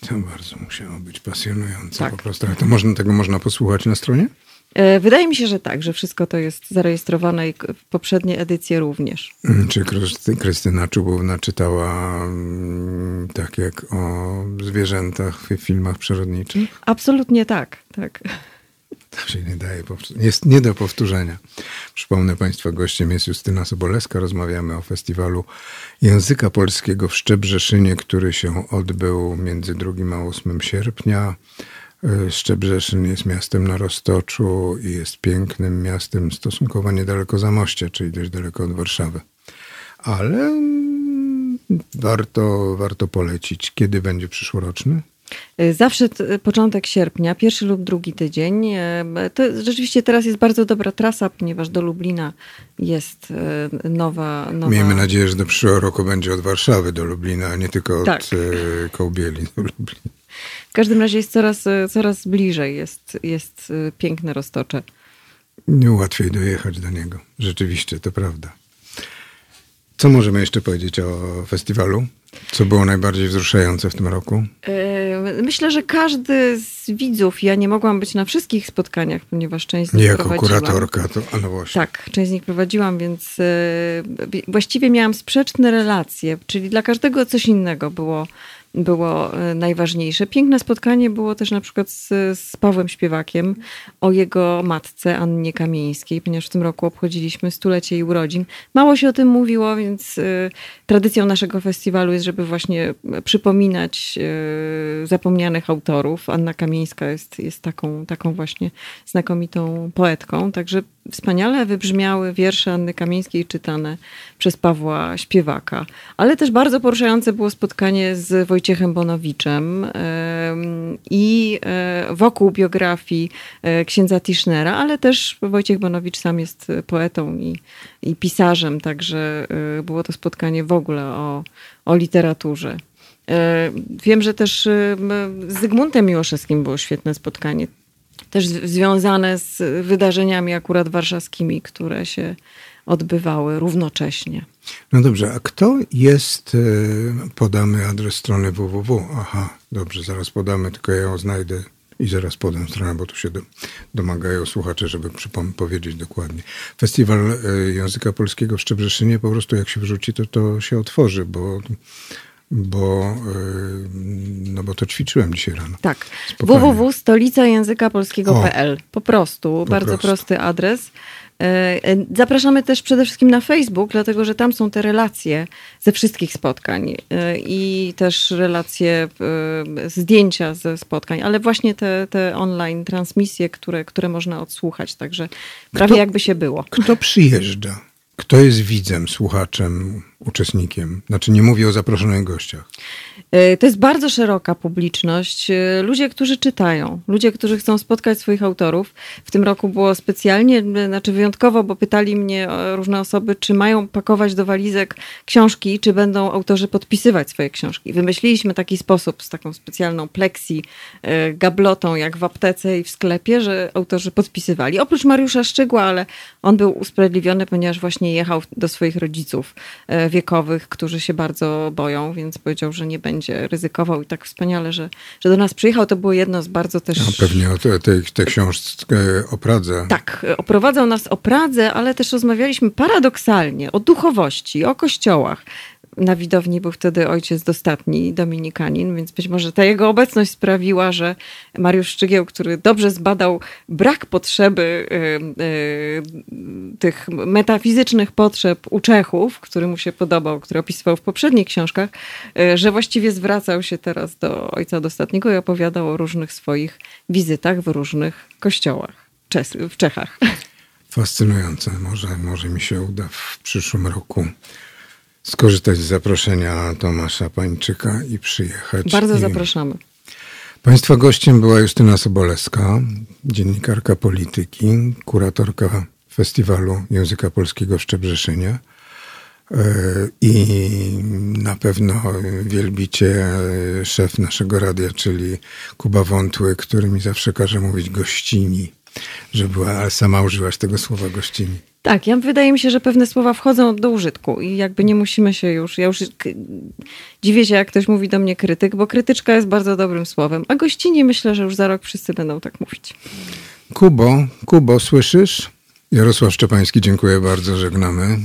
To bardzo musiało być pasjonujące Tak. po prostu. Ale to można, tego można posłuchać na stronie? E, Wydaje mi się, że tak, że wszystko to jest zarejestrowane i poprzednie edycje również. Mm, Czy Krysty- Krystyna Czubówna czytała mm, tak jak o zwierzętach w filmach przyrodniczych? Absolutnie tak, tak. To się nie daje, jest nie do powtórzenia. Przypomnę Państwa, gościem jest Justyna Sobolewska. Rozmawiamy o festiwalu języka polskiego w Szczebrzeszynie, który się odbył między 2 a 8 sierpnia. Y, Szczebrzeszyn jest miastem na Roztoczu i jest pięknym miastem stosunkowo niedaleko Zamościa, czyli dość daleko od Warszawy. Ale mm, warto, warto polecić. Kiedy będzie przyszłoroczny? E, Zawsze t- początek sierpnia, pierwszy lub drugi tydzień. E, To rzeczywiście teraz jest bardzo dobra trasa, ponieważ do Lublina jest e, nowa. nowa... Miejmy nadzieję, że do przyszłego roku będzie od Warszawy do Lublina, a nie tylko od Tak. e, Kołbieli do Lublina. W każdym razie jest coraz, e, coraz bliżej, jest, jest e, piękne roztocze. Nie łatwiej dojechać do niego. Rzeczywiście, to prawda. Co możemy jeszcze powiedzieć o festiwalu? Co było najbardziej wzruszające w tym roku? E, Myślę, że każdy z widzów, ja nie mogłam być na wszystkich spotkaniach, ponieważ część z nich Jako prowadziłam. kuratorka, to a no właśnie. Tak, część z nich prowadziłam, więc właściwie miałam sprzeczne relacje, czyli dla każdego coś innego było, było e, najważniejsze. Piękne spotkanie było też na przykład z, z Pawłem Śpiewakiem o jego matce Annie Kamieńskiej, ponieważ w tym roku obchodziliśmy stulecie jej urodzin. Mało się o tym mówiło, więc e, tradycją naszego festiwalu jest, żeby właśnie przypominać e, zapomnianych autorów. Anna Kamieńska jest, jest taką, taką właśnie znakomitą poetką, także wspaniale wybrzmiały wiersze Anny Kamieńskiej czytane przez Pawła Śpiewaka. Ale też bardzo poruszające było spotkanie z Wojciechem Bonowiczem em, i e, wokół biografii e, księdza Tischnera, ale też Wojciech Bonowicz sam jest poetą i, i pisarzem, także e, było to spotkanie w ogóle o, o literaturze. E, Wiem, że też m, z Zygmuntem Miłoszewskim było świetne spotkanie też związane z wydarzeniami akurat warszawskimi, które się odbywały równocześnie. No dobrze, a kto jest, podamy adres strony www. Aha, dobrze, zaraz podamy, tylko ja ją znajdę i zaraz podam stronę, bo tu się do, domagają słuchacze, żeby przypom- powiedzieć dokładnie. Festiwal e, Języka Polskiego w Szczebrzeszynie po prostu jak się wrzuci, to to się otworzy, bo, bo, e, no bo to ćwiczyłem dzisiaj rano. Tak. Www.stolicajęzykapolskiego.pl Po prostu, bardzo prostu. prosty adres. E, e, Zapraszamy też przede wszystkim na Facebook, dlatego że tam są te relacje ze wszystkich spotkań e, i też relacje, zdjęcia ze spotkań, ale właśnie te, te online transmisje, które, które można odsłuchać, także prawie jakby się było. Kto przyjeżdża? Kto jest widzem, słuchaczem, uczestnikiem? Znaczy nie mówię o zaproszonych gościach. E, To jest bardzo szeroka publiczność. E, Ludzie, którzy czytają, ludzie, którzy chcą spotkać swoich autorów. W tym roku było specjalnie, e, znaczy wyjątkowo, bo pytali mnie różne osoby, czy mają pakować do walizek książki, czy będą autorzy podpisywać swoje książki. Wymyśliliśmy taki sposób z taką specjalną pleksji, gablotą, jak w aptece i w sklepie, że autorzy podpisywali. Oprócz Mariusza Szczygła, ale on był usprawiedliwiony, ponieważ właśnie jechał do swoich rodziców wiekowych, którzy się bardzo boją, więc powiedział, że nie będzie ryzykował i tak wspaniale, że, że do nas przyjechał. To było jedno z bardzo też... No, pewnie o te, tej książce o Pradze. Tak, oprowadzał nas o Pradze, ale też rozmawialiśmy paradoksalnie o duchowości, o kościołach. Na widowni był wtedy ojciec dostatni, dominikanin, więc być może ta jego obecność sprawiła, że Mariusz Szczygieł, który dobrze zbadał brak potrzeby y, y, tych metafizycznych potrzeb u Czechów, który mu się podobał, który opisywał w poprzednich książkach, y, że właściwie zwracał się teraz do ojca dostatniego i opowiadał o różnych swoich wizytach w różnych kościołach w Czechach. Fascynujące. Może, może mi się uda w przyszłym roku skorzystać z zaproszenia Tomasza Pańczyka i przyjechać. Bardzo I zapraszamy. Państwa gościem była Justyna Sobolewska, dziennikarka polityki, kuratorka Festiwalu Języka Polskiego w Szczebrzeszynie e, i na pewno wielbicie e, szef naszego radia, czyli Kuba Wątły, który mi zawsze każe mówić gościni, że była, ale sama użyłaś tego słowa gościni. Tak, ja wydaje mi się, że pewne słowa wchodzą do użytku i jakby nie musimy się już. Ja już dziwię się, jak ktoś mówi do mnie krytyk, bo krytyczka jest bardzo dobrym słowem. A gościnie myślę, że już za rok wszyscy będą tak mówić. Kubo, Kubo, słyszysz? Jarosław Szczepański, dziękuję bardzo, żegnamy.